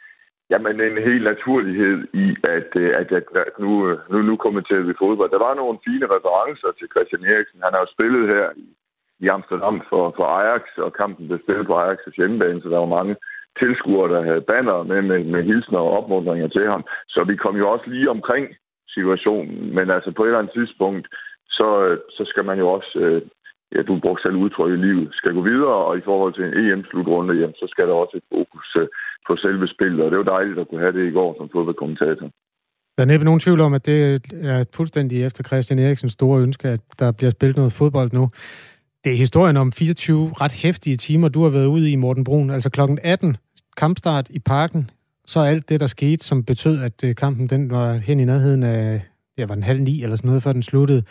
Jamen, en helt naturlighed i, at, øh, at, at, at øh, nu, nu, nu kommenterer vi fodbold. Der var nogle fine referencer til Christian Eriksen. Han har jo spillet her i, i Amsterdam for, for Ajax, og kampen blev spillet på Ajax' hjemmebane, så der var mange tilskuere, der havde banner med, med, med hilsner og opmuntringer til ham. Så vi kom jo også lige omkring situationen. Men altså på et eller andet tidspunkt, så, øh, så skal man jo også ja, du brugte selv udtryk i livet, skal gå videre, og i forhold til en EM-slutrunde, jamen, så skal der også et fokus på selve spillet, og det var dejligt at kunne have det i går som fodboldkommentator. Der er næppe nogen tvivl om, at det er fuldstændig efter Christian Eriksens store ønske, at der bliver spillet noget fodbold nu. Det er historien om 24 ret hæftige timer, du har været ude i, Morten Brun. Altså klokken 18, kampstart i parken, så alt det, der skete, som betød, at øh, kampen den var hen i nærheden af, ja, var den halv ni eller sådan noget, før den sluttede.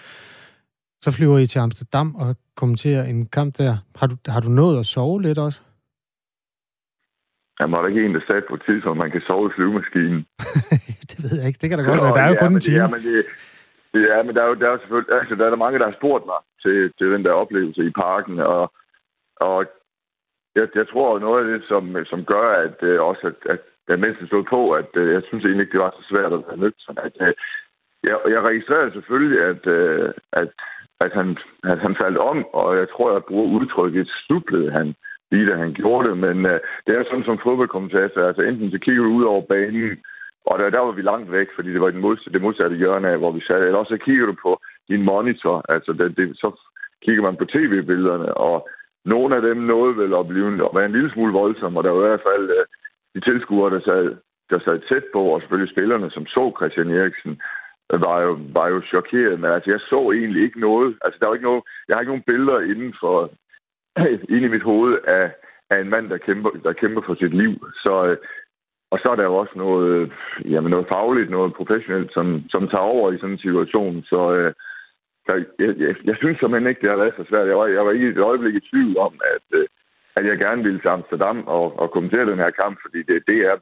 Så flyver I til Amsterdam og kommenterer en kamp der. Har du, har du nået at sove lidt også? Jeg var der ikke en, der sagde på et tidspunkt, at man kan sove i flyvemaskinen. det ved jeg ikke. Det kan da godt være. Der er jo ja, kun en time. Ja, men, det, ja, men der er jo der er selvfølgelig... Altså, der er der mange, der har spurgt mig til, til den der oplevelse i parken. Og, og jeg, jeg tror, noget af det, som, som gør, at øh, også at, at jeg mindst stod på, at øh, jeg synes egentlig ikke, det var så svært at være nødt. At, øh, jeg, jeg registrerer selvfølgelig, at, øh, at, at, han, at han faldt om, og jeg tror, jeg bruger udtrykket snublede han lige da han gjorde det, men øh, det er sådan som fodboldkommentator, altså enten så kigger du ud over banen, og der, der var vi langt væk, fordi det var den modsatte, det modsatte hjørne af, hvor vi sad. Eller også så kigger du på din monitor, altså det, det, så kigger man på tv-billederne, og nogle af dem nåede vel at blive at være en lille smule voldsomme, og der var i hvert fald øh, de tilskuere, der sad, der sad tæt på, og selvfølgelig spillerne, som så Christian Eriksen, øh, var jo, var jo chokeret, men altså, jeg så egentlig ikke noget. Altså, der var ikke noget, jeg har ikke nogen billeder inden for, inde i mit hoved af, af en mand, der kæmper, der kæmper for sit liv. Så, øh, og så er der jo også noget, øh, jamen noget fagligt, noget professionelt, som, som tager over i sådan en situation. Så øh, jeg, jeg, jeg synes simpelthen ikke, det har været så svært. Jeg var, jeg var ikke et øjeblik i tvivl om, at, øh, at jeg gerne ville til Amsterdam og, og kommentere den her kamp, fordi det, det er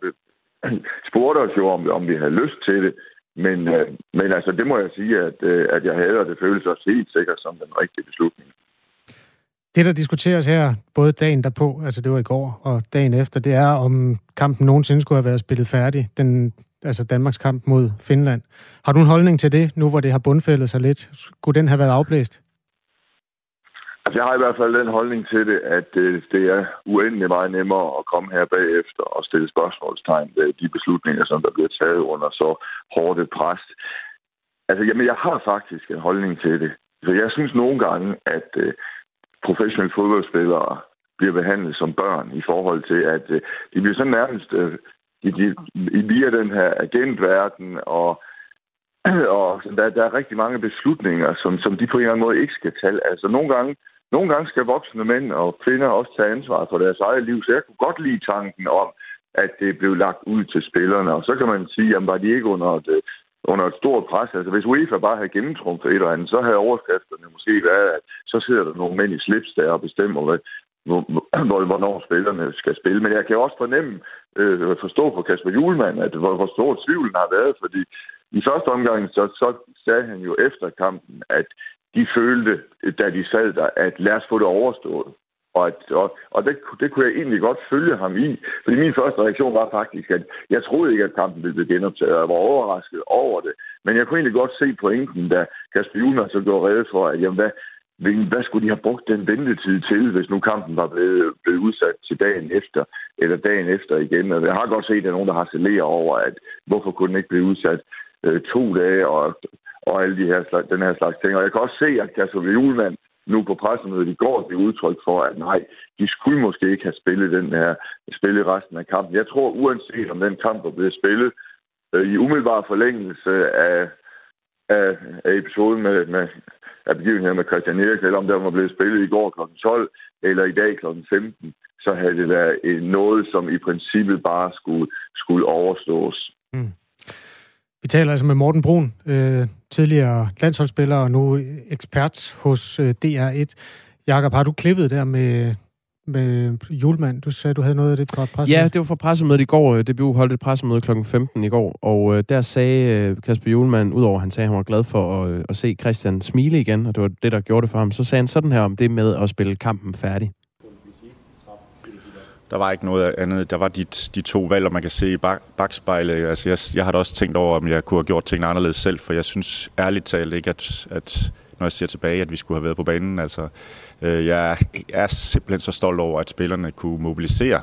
spurgte os jo, om, om vi havde lyst til det. Men, øh, men altså, det må jeg sige, at, øh, at jeg havde, og det føles også helt sikkert som den rigtige beslutning. Det, der diskuteres her, både dagen derpå, altså det var i går, og dagen efter, det er, om kampen nogensinde skulle have været spillet færdig. Den, altså Danmarks kamp mod Finland. Har du en holdning til det, nu hvor det har bundfældet sig lidt? Skulle den have været afblæst? Altså, jeg har i hvert fald den holdning til det, at det, det er uendelig meget nemmere at komme her bagefter og stille spørgsmålstegn ved de beslutninger, som der bliver taget under så hårdt et pres. Altså, jamen, jeg har faktisk en holdning til det. Så jeg synes nogle gange, at øh, professionelle fodboldspillere bliver behandlet som børn i forhold til, at øh, de bliver sådan nærmest øh, de, de, via den her agentverden og og der, der er rigtig mange beslutninger, som, som de på en eller anden måde ikke skal tage. Altså nogle gange, nogle gange skal voksne mænd og kvinder også tage ansvar for deres eget liv, så jeg kunne godt lide tanken om, at det blev lagt ud til spillerne. Og så kan man sige, jamen var de ikke under et, øh, under et stort pres. Altså hvis UEFA bare havde gennemtrumfet et eller andet, så havde overskrifterne måske været, at så sidder der nogle mænd i slips der og bestemmer, hvad, hvor, hvornår spillerne skal spille. Men jeg kan også fornemme, øh, forstå på Kasper Julemand, at hvor, hvor stor tvivlen har været, fordi i første omgang, så, så sagde han jo efter kampen, at de følte, da de sad der, at lad os få det overstået. Og, at, og, og det, det kunne jeg egentlig godt følge ham i. Fordi min første reaktion var faktisk, at jeg troede ikke, at kampen ville blive genoptaget. Jeg var overrasket over det. Men jeg kunne egentlig godt se pointen, da Kasper Juhlmann så gjorde redde for, at jamen, hvad, hvad skulle de have brugt den ventetid til, hvis nu kampen var blevet, blevet udsat til dagen efter, eller dagen efter igen. Og jeg har godt set, at der er nogen, der har over, at hvorfor kunne den ikke blive udsat øh, to dage, og og alle de her slags, den her slags ting. Og jeg kan også se, at Kasper Julemand nu på pressemødet i går det udtryk for, at nej, de skulle måske ikke have spillet den her, spillet resten af kampen. Jeg tror, uanset om den kamp er blevet spillet øh, i umiddelbar forlængelse af, af, af episoden med, med af begivenheden med Christian Erik, eller om den var blevet spillet i går kl. 12 eller i dag kl. 15, så havde det været noget, som i princippet bare skulle, skulle overstås. Mm. Vi taler altså med Morten Brun, øh, tidligere landsholdsspiller og nu ekspert hos øh, DR1. Jakob, har du klippet der med, med Julemand? Du sagde, du havde noget af det fra pressemødet. Ja, det var fra pressemødet i går. Øh, DBU holdt et pressemøde kl. 15 i går, og øh, der sagde øh, Kasper Julemand, udover at han sagde, at han var glad for at, øh, at se Christian smile igen, og det var det, der gjorde det for ham, så sagde han sådan her om det med at spille kampen færdig. Der var ikke noget andet. Der var de, de to valg, og man kan se i bak, bagspejlet. Altså, jeg, jeg har da også tænkt over, om jeg kunne have gjort tingene anderledes selv, for jeg synes ærligt talt ikke, at, at når jeg ser tilbage, at vi skulle have været på banen. Altså, øh, jeg er simpelthen så stolt over, at spillerne kunne mobilisere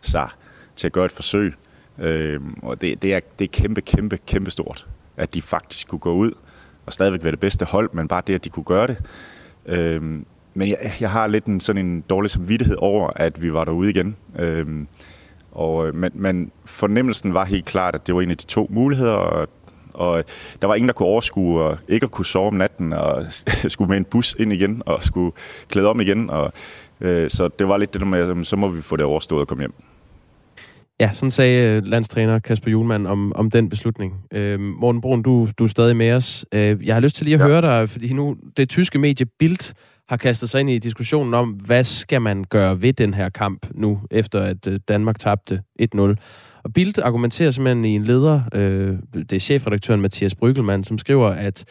sig til at gøre et forsøg. Øh, og det, det, er, det er kæmpe, kæmpe, kæmpe stort, at de faktisk kunne gå ud og stadigvæk være det bedste hold, men bare det, at de kunne gøre det. Øh, men jeg, jeg har lidt en, sådan en dårlig samvittighed over, at vi var derude igen. Øhm, og, øh, men, men fornemmelsen var helt klart, at det var en af de to muligheder, og, og der var ingen, der kunne overskue og ikke at kunne sove om natten, og skulle med en bus ind igen, og skulle klæde om igen. Og, øh, så det var lidt det der med, så må vi få det overstået og komme hjem. Ja, sådan sagde øh, landstræner Kasper Julemand om, om den beslutning. Øh, Morten Brun, du, du er stadig med os. Øh, jeg har lyst til lige at ja. høre dig, fordi nu det tyske medie Bild har kastet sig ind i diskussionen om, hvad skal man gøre ved den her kamp nu, efter at øh, Danmark tabte 1-0. Og Bild argumenterer simpelthen i en leder, øh, det er chefredaktøren Mathias Bryggelmann, som skriver, at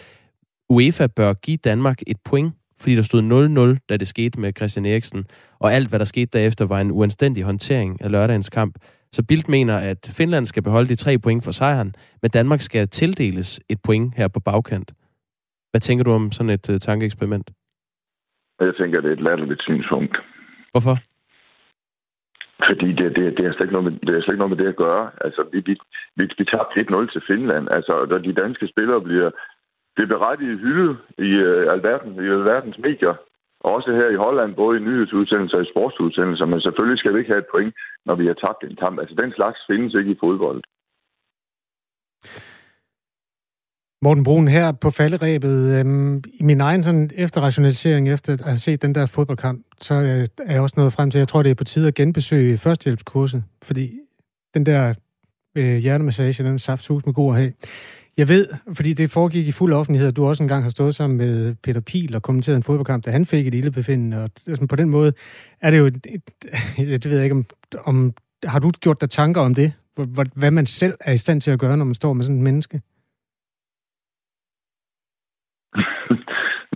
UEFA bør give Danmark et point fordi der stod 0-0, da det skete med Christian Eriksen, og alt, hvad der skete derefter, var en uanstændig håndtering af lørdagens kamp. Så Bildt mener, at Finland skal beholde de tre point for sejren, men Danmark skal tildeles et point her på bagkant. Hvad tænker du om sådan et øh, tankeeksperiment? Jeg tænker, det er et latterligt synspunkt. Hvorfor? Fordi det, det, det, er slet ikke noget med, det er slet ikke noget med det at gøre. Altså, vi, vi, vi, vi tabte 1-0 til Finland. Altså, da de danske spillere bliver, bliver berettiget hyldet i uh, alverden, i alverdens medier, også her i Holland, både i nyhedsudsendelser og i sportsudsendelser, men selvfølgelig skal vi ikke have et point, når vi har tabt en kamp. Altså, den slags findes ikke i fodbold. Morten Brun, her på falderæbet, øhm, i min egen sådan efterrationalisering, efter at have set den der fodboldkamp, så øh, er jeg også nået frem til, at jeg tror, det er på tide at genbesøge førstehjælpskurset, fordi den der øh, hjertemassage, den er saftsus med god at have. Jeg ved, fordi det foregik i fuld offentlighed, at du også engang har stået sammen med Peter Pil og kommenteret en fodboldkamp, da han fik et ildebefindende, og sådan, på den måde er det jo, et, et, det ved jeg ikke, om, om har du gjort dig tanker om det? Hvad man selv er i stand til at gøre, når man står med sådan et menneske?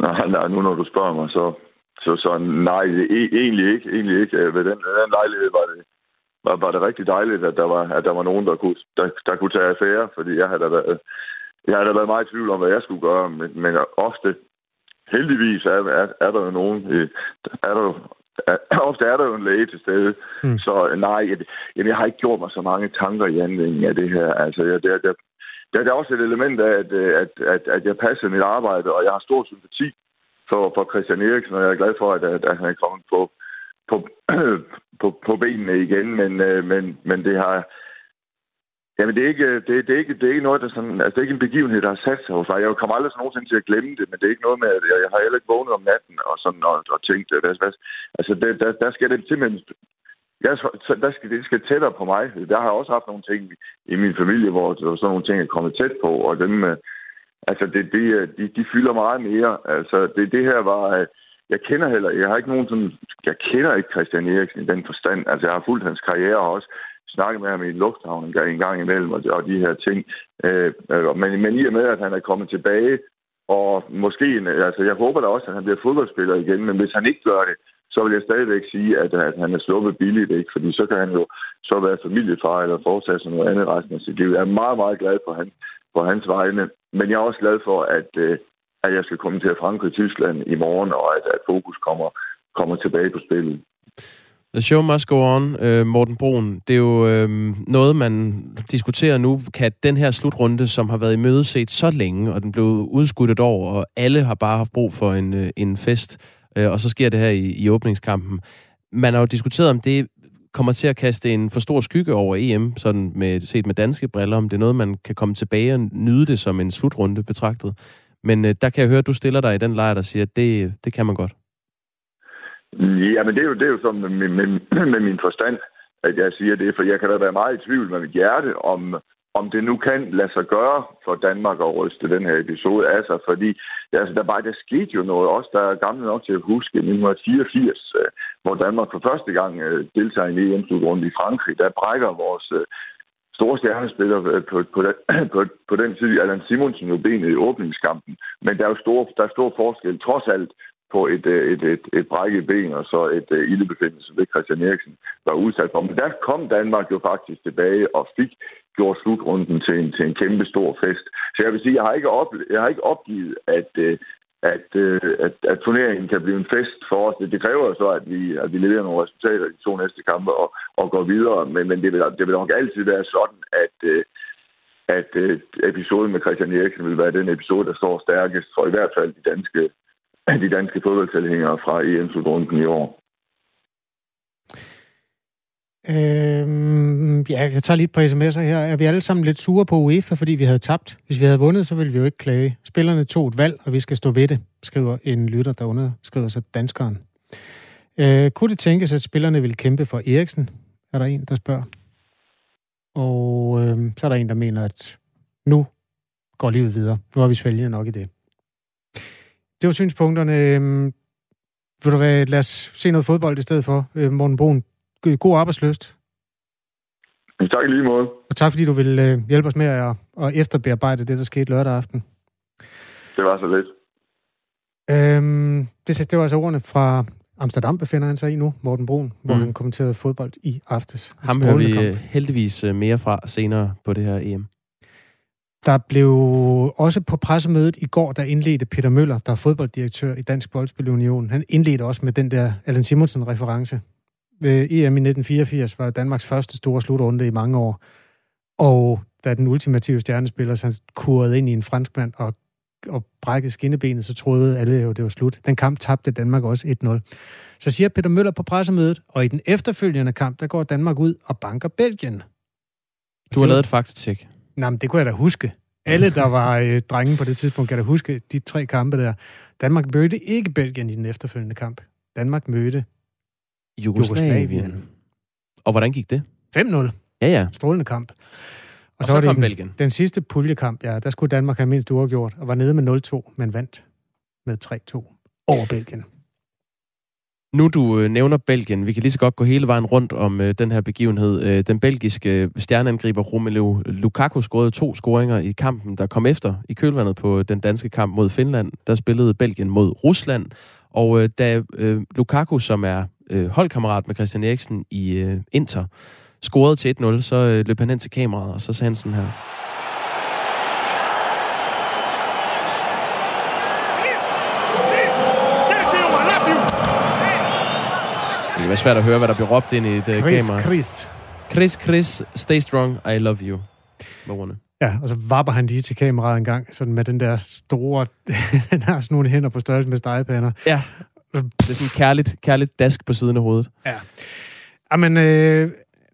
Nej, nej, nu når du spørger mig, så, så, så nej, e- egentlig ikke. Egentlig ikke. Ved den, den lejlighed var det, var, var det rigtig dejligt, at der var, at der var nogen, der kunne, der, der kunne tage affære, fordi jeg havde da været, jeg havde da været meget i tvivl om, hvad jeg skulle gøre, men, men ofte, heldigvis er, er, er der jo nogen, er der jo, er, ofte er der jo en læge til stede, mm. så nej, jeg, jamen, jeg har ikke gjort mig så mange tanker i anledning af det her. Altså, jeg, det, det, der, der er også et element af, at, øh, at, at, at jeg passer mit arbejde, og jeg har stor sympati for, for Christian Eriksen, og jeg er glad for, at, at, at han er kommet på, på, på, på benene igen, men, øh, men, men det har... Jamen, det er, ikke, det, det, er ikke, det er ikke noget, der sådan... Altså, det er ikke en begivenhed, der har sat sig hos mig. Jeg kommer aldrig sådan nogensinde til at glemme det, men det er ikke noget med, at jeg, jeg har heller ikke vågnet om natten og sådan og, og tænkt, hvad, hvad, altså, det, der, der skal det simpelthen jeg, så der skal, det skal tættere på mig. Der har jeg også haft nogle ting i min familie, hvor sådan nogle ting er kommet tæt på, og dem, øh, altså det, det, øh, de, de fylder meget mere. Altså det, det her var, øh, jeg kender heller, jeg har ikke nogen sådan, jeg kender ikke Christian Eriksen i den forstand. Altså jeg har fulgt hans karriere og også snakket med ham i en lufthavn en gang, en gang imellem, og, og de her ting. Øh, men, men i og med, at han er kommet tilbage, og måske, altså jeg håber da også, at han bliver fodboldspiller igen, men hvis han ikke gør det, så vil jeg stadigvæk sige, at, at han er sluppet billigt, ikke? fordi så kan han jo så være familiefar eller foretage sig noget andet resten af sit liv. Jeg er meget, meget glad for, han, for hans vegne, men jeg er også glad for, at, øh, at jeg skal komme til Frankrig og Tyskland i morgen, og at, at fokus kommer, kommer tilbage på spillet. The show must go on, øh, Morten Brun. Det er jo øh, noget, man diskuterer nu. Kan den her slutrunde, som har været i møde set så længe, og den blev udskudt et år, og alle har bare haft brug for en, øh, en fest, øh, og så sker det her i, i åbningskampen. Man har jo diskuteret, om det kommer til at kaste en for stor skygge over EM, sådan med, set med danske briller, om det er noget, man kan komme tilbage og nyde det som en slutrunde betragtet. Men øh, der kan jeg høre, at du stiller dig i den lejr, der siger, at det, det kan man godt. Ja, men det er jo, det er jo som med, med, med min forstand, at jeg siger det, for jeg kan da være meget i tvivl med mit hjerte, om, om det nu kan lade sig gøre for Danmark at ryste den her episode af sig, fordi altså, der, bare, der skete jo noget, også der er gamle nok til at huske 1984, øh, hvor Danmark for første gang øh, deltager i en EM-slutrunde i Frankrig. Der brækker vores øh, store stjernespiller på, på, den, på, på den tid, Allan Simonsen jo benet i åbningskampen. Men der er jo stor, der er stor forskel, trods alt, på et, et, et, et brækket ben og så et uh, ildebefindelse som det Christian Eriksen var udsat for. Men der kom Danmark jo faktisk tilbage og fik gjorde slutrunden til en, til en kæmpe stor fest. Så jeg vil sige, jeg har ikke, op, jeg har ikke opgivet, at, øh, at, øh, at, at turneringen kan blive en fest for os. Det, det kræver så, at vi, at vi leverer nogle resultater i de to næste kampe og, og går videre. Men, men det, vil, det vil nok altid være sådan, at, øh, at episoden med Christian Eriksen vil være den episode, der står stærkest for i hvert fald de danske de danske fodboldtilhængere fra EM-slutrunden i år. Øhm, ja, jeg tager lige på sms'er her. Er vi alle sammen lidt sure på UEFA, fordi vi havde tabt? Hvis vi havde vundet, så ville vi jo ikke klage. Spillerne tog et valg, og vi skal stå ved det, skriver en lytter, der underskriver sig danskeren. Øh, kunne det tænkes, at spillerne ville kæmpe for Eriksen? Er der en, der spørger. Og øh, så er der en, der mener, at nu går livet videre. Nu har vi svælget nok i det. Det var synspunkterne. Øhm, vil du være, lad os se noget fodbold i stedet for, øh, Morten Brun. God arbejdsløst. Tak i lige måde. Og tak fordi du vil øh, hjælpe os med at, at efterbearbejde det, der skete lørdag aften. Det var så lidt. Øhm, det, det var altså ordene fra Amsterdam befinder han sig i nu, Morten Brun, hvor Mm. han kommenterede fodbold i aftes. Ham hører vi strålende øh, kamp. heldigvis øh, mere fra senere på det her EM. Der blev også på pressemødet i går, der indledte Peter Møller, der er fodbolddirektør i Dansk Boldspil Union. Han indledte også med den der Allan Simonsen-reference. Ved EM i 1984 var Danmarks første store slutrunde i mange år. Og da den ultimative stjernespiller så han kurede ind i en franskmand og, og brækkede skinnebenet, så troede alle jo, det var slut. Den kamp tabte Danmark også 1-0. Så siger Peter Møller på pressemødet, og i den efterfølgende kamp, der går Danmark ud og banker Belgien. Du har lavet et faktatjek. Nej, men det kunne jeg da huske. Alle, der var øh, drenge på det tidspunkt, kan da huske de tre kampe der. Danmark mødte ikke Belgien i den efterfølgende kamp. Danmark mødte Jugoslavien. Jugoslavien. Og hvordan gik det? 5-0. Ja, ja. Strålende kamp. Og så, så kom den, Belgien. den sidste puljekamp, ja, der skulle Danmark have mindst uafgjort, og var nede med 0-2, men vandt med 3-2 over Belgien. Nu du øh, nævner Belgien, vi kan lige så godt gå hele vejen rundt om øh, den her begivenhed. Øh, den belgiske stjerneangriber Romelu Lukaku scorede to scoringer i kampen, der kom efter i kølvandet på den danske kamp mod Finland. Der spillede Belgien mod Rusland, og øh, da øh, Lukaku, som er øh, holdkammerat med Christian Eriksen i øh, Inter, scorede til 1-0, så øh, løb han hen til kameraet, og så sagde han sådan her. Det kan være svært at høre, hvad der bliver råbt ind i et uh, Chris, kamera. Chris. Chris, Chris, stay strong, I love you. Ordene. Ja, og så vapper han lige til kameraet en gang, sådan med den der store, den har sådan nogle hænder på størrelse med stegepander. Ja, det er sådan kærligt, kærligt dask på siden af hovedet. Ja. Jamen, øh,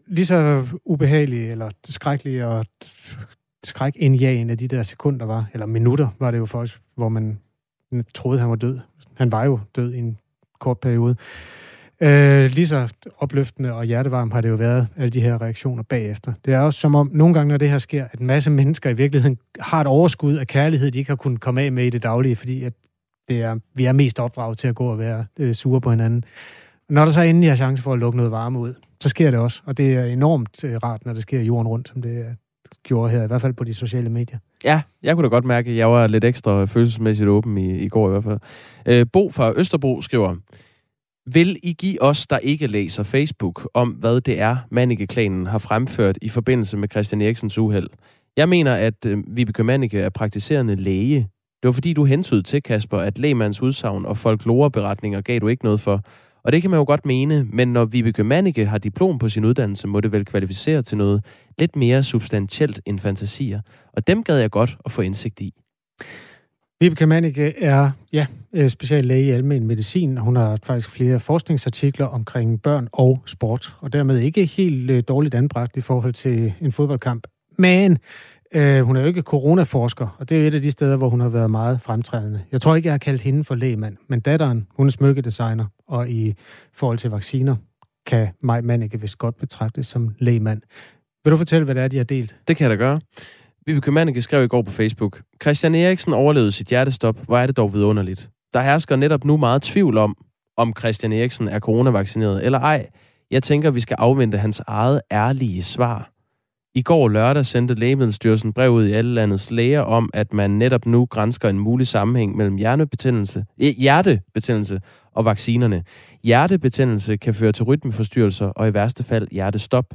lige så ubehagelig eller skrækkelig og skrækindjagende de der sekunder var, eller minutter var det jo for hvor man troede, han var død. Han var jo død i en kort periode. Øh, lige så opløftende og hjertevarm har det jo været, alle de her reaktioner bagefter. Det er også som om, nogle gange, når det her sker, at en masse mennesker i virkeligheden har et overskud af kærlighed, de ikke har kunnet komme af med i det daglige, fordi at det er, vi er mest opdraget til at gå og være øh, sure på hinanden. Når der så endelig er chance for at lukke noget varme ud, så sker det også. Og det er enormt øh, rart, når det sker jorden rundt, som det øh, gjorde her, i hvert fald på de sociale medier. Ja, jeg kunne da godt mærke, at jeg var lidt ekstra følelsesmæssigt åben i, i går i hvert fald. Øh, Bo fra Østerbro skriver, vil I give os, der ikke læser Facebook, om hvad det er, Manike-klanen har fremført i forbindelse med Christian Eriksens uheld? Jeg mener, at øh, Vibeke Manike er praktiserende læge. Det var fordi, du hentydede til, Kasper, at lægmands udsagn og folkloreberetninger gav du ikke noget for. Og det kan man jo godt mene, men når Vibeke Manike har diplom på sin uddannelse, må det vel kvalificere til noget lidt mere substantielt end fantasier. Og dem gad jeg godt at få indsigt i. Vibeke Mannicke er ja, øh, speciallæge i almen medicin, og hun har faktisk flere forskningsartikler omkring børn og sport, og dermed ikke helt øh, dårligt anbragt i forhold til en fodboldkamp. Men øh, hun er jo ikke coronaforsker, og det er et af de steder, hvor hun har været meget fremtrædende. Jeg tror ikke, jeg har kaldt hende for lægmand, men datteren, hun er smykkedesigner, og i forhold til vacciner, kan Maj Mannicke vist godt betragtes som lægmand. Vil du fortælle, hvad det er, de har delt? Det kan jeg da gøre. Vibeke Mannicke skrev i går på Facebook, Christian Eriksen overlevede sit hjertestop. Hvor er det dog vidunderligt. Der hersker netop nu meget tvivl om, om Christian Eriksen er coronavaccineret eller ej. Jeg tænker, vi skal afvente hans eget ærlige svar. I går lørdag sendte Lægemiddelstyrelsen brev ud i alle landets læger om, at man netop nu grænsker en mulig sammenhæng mellem hjernebetændelse, eh, hjertebetændelse og vaccinerne. Hjertebetændelse kan føre til rytmeforstyrrelser og i værste fald hjertestop.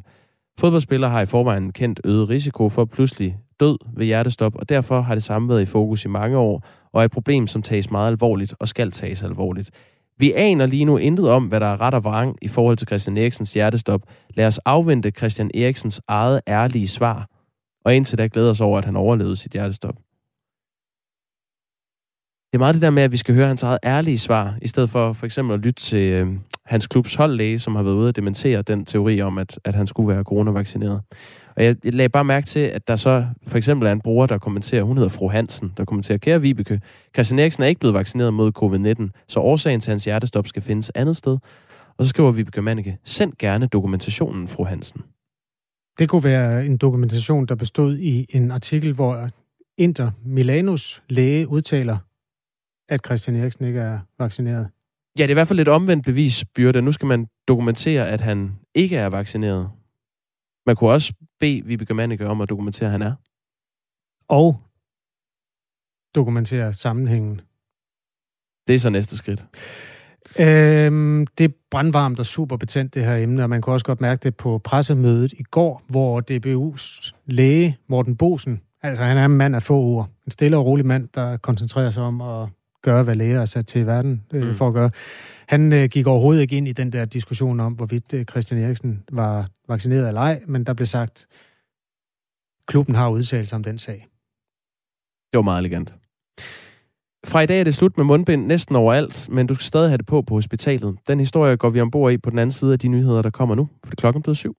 Fodboldspillere har i forvejen kendt øget risiko for pludselig død ved hjertestop, og derfor har det samme været i fokus i mange år, og er et problem, som tages meget alvorligt og skal tages alvorligt. Vi aner lige nu intet om, hvad der er ret og vrang i forhold til Christian Eriksens hjertestop. Lad os afvente Christian Eriksens eget ærlige svar, og indtil da glæder os over, at han overlevede sit hjertestop. Det er meget det der med, at vi skal høre hans eget ærlige svar, i stedet for for eksempel at lytte til øh, hans klubs holdlæge, som har været ude at dementere den teori om, at, at han skulle være coronavaccineret. Og jeg, lagde bare mærke til, at der så for eksempel er en bruger, der kommenterer, hun hedder fru Hansen, der kommenterer, kære Vibeke, Christian Eriksen er ikke blevet vaccineret mod covid-19, så årsagen til hans hjertestop skal findes andet sted. Og så skriver Vibeke Mannicke, send gerne dokumentationen, fru Hansen. Det kunne være en dokumentation, der bestod i en artikel, hvor Inter Milanos læge udtaler, at Christian Eriksen ikke er vaccineret. Ja, det er i hvert fald et omvendt bevisbyrde. Nu skal man dokumentere, at han ikke er vaccineret. Man kunne også bede Vibeke Mannicke om at dokumentere, at han er. Og dokumentere sammenhængen. Det er så næste skridt. Øhm, det er brandvarmt og super betændt, det her emne, og man kunne også godt mærke det på pressemødet i går, hvor DBU's læge, Morten Bosen, altså han er en mand af få ord, en stille og rolig mand, der koncentrerer sig om at gøre, hvad læger er sat til verden øh, mm. for at gøre. Han øh, gik overhovedet ikke ind i den der diskussion om, hvorvidt øh, Christian Eriksen var vaccineret eller ej, men der blev sagt, klubben har udtalt sig om den sag. Det var meget elegant. Fra i dag er det slut med mundbind næsten overalt, men du skal stadig have det på på hospitalet. Den historie går vi ombord i på den anden side af de nyheder, der kommer nu, for det klokken blevet syv.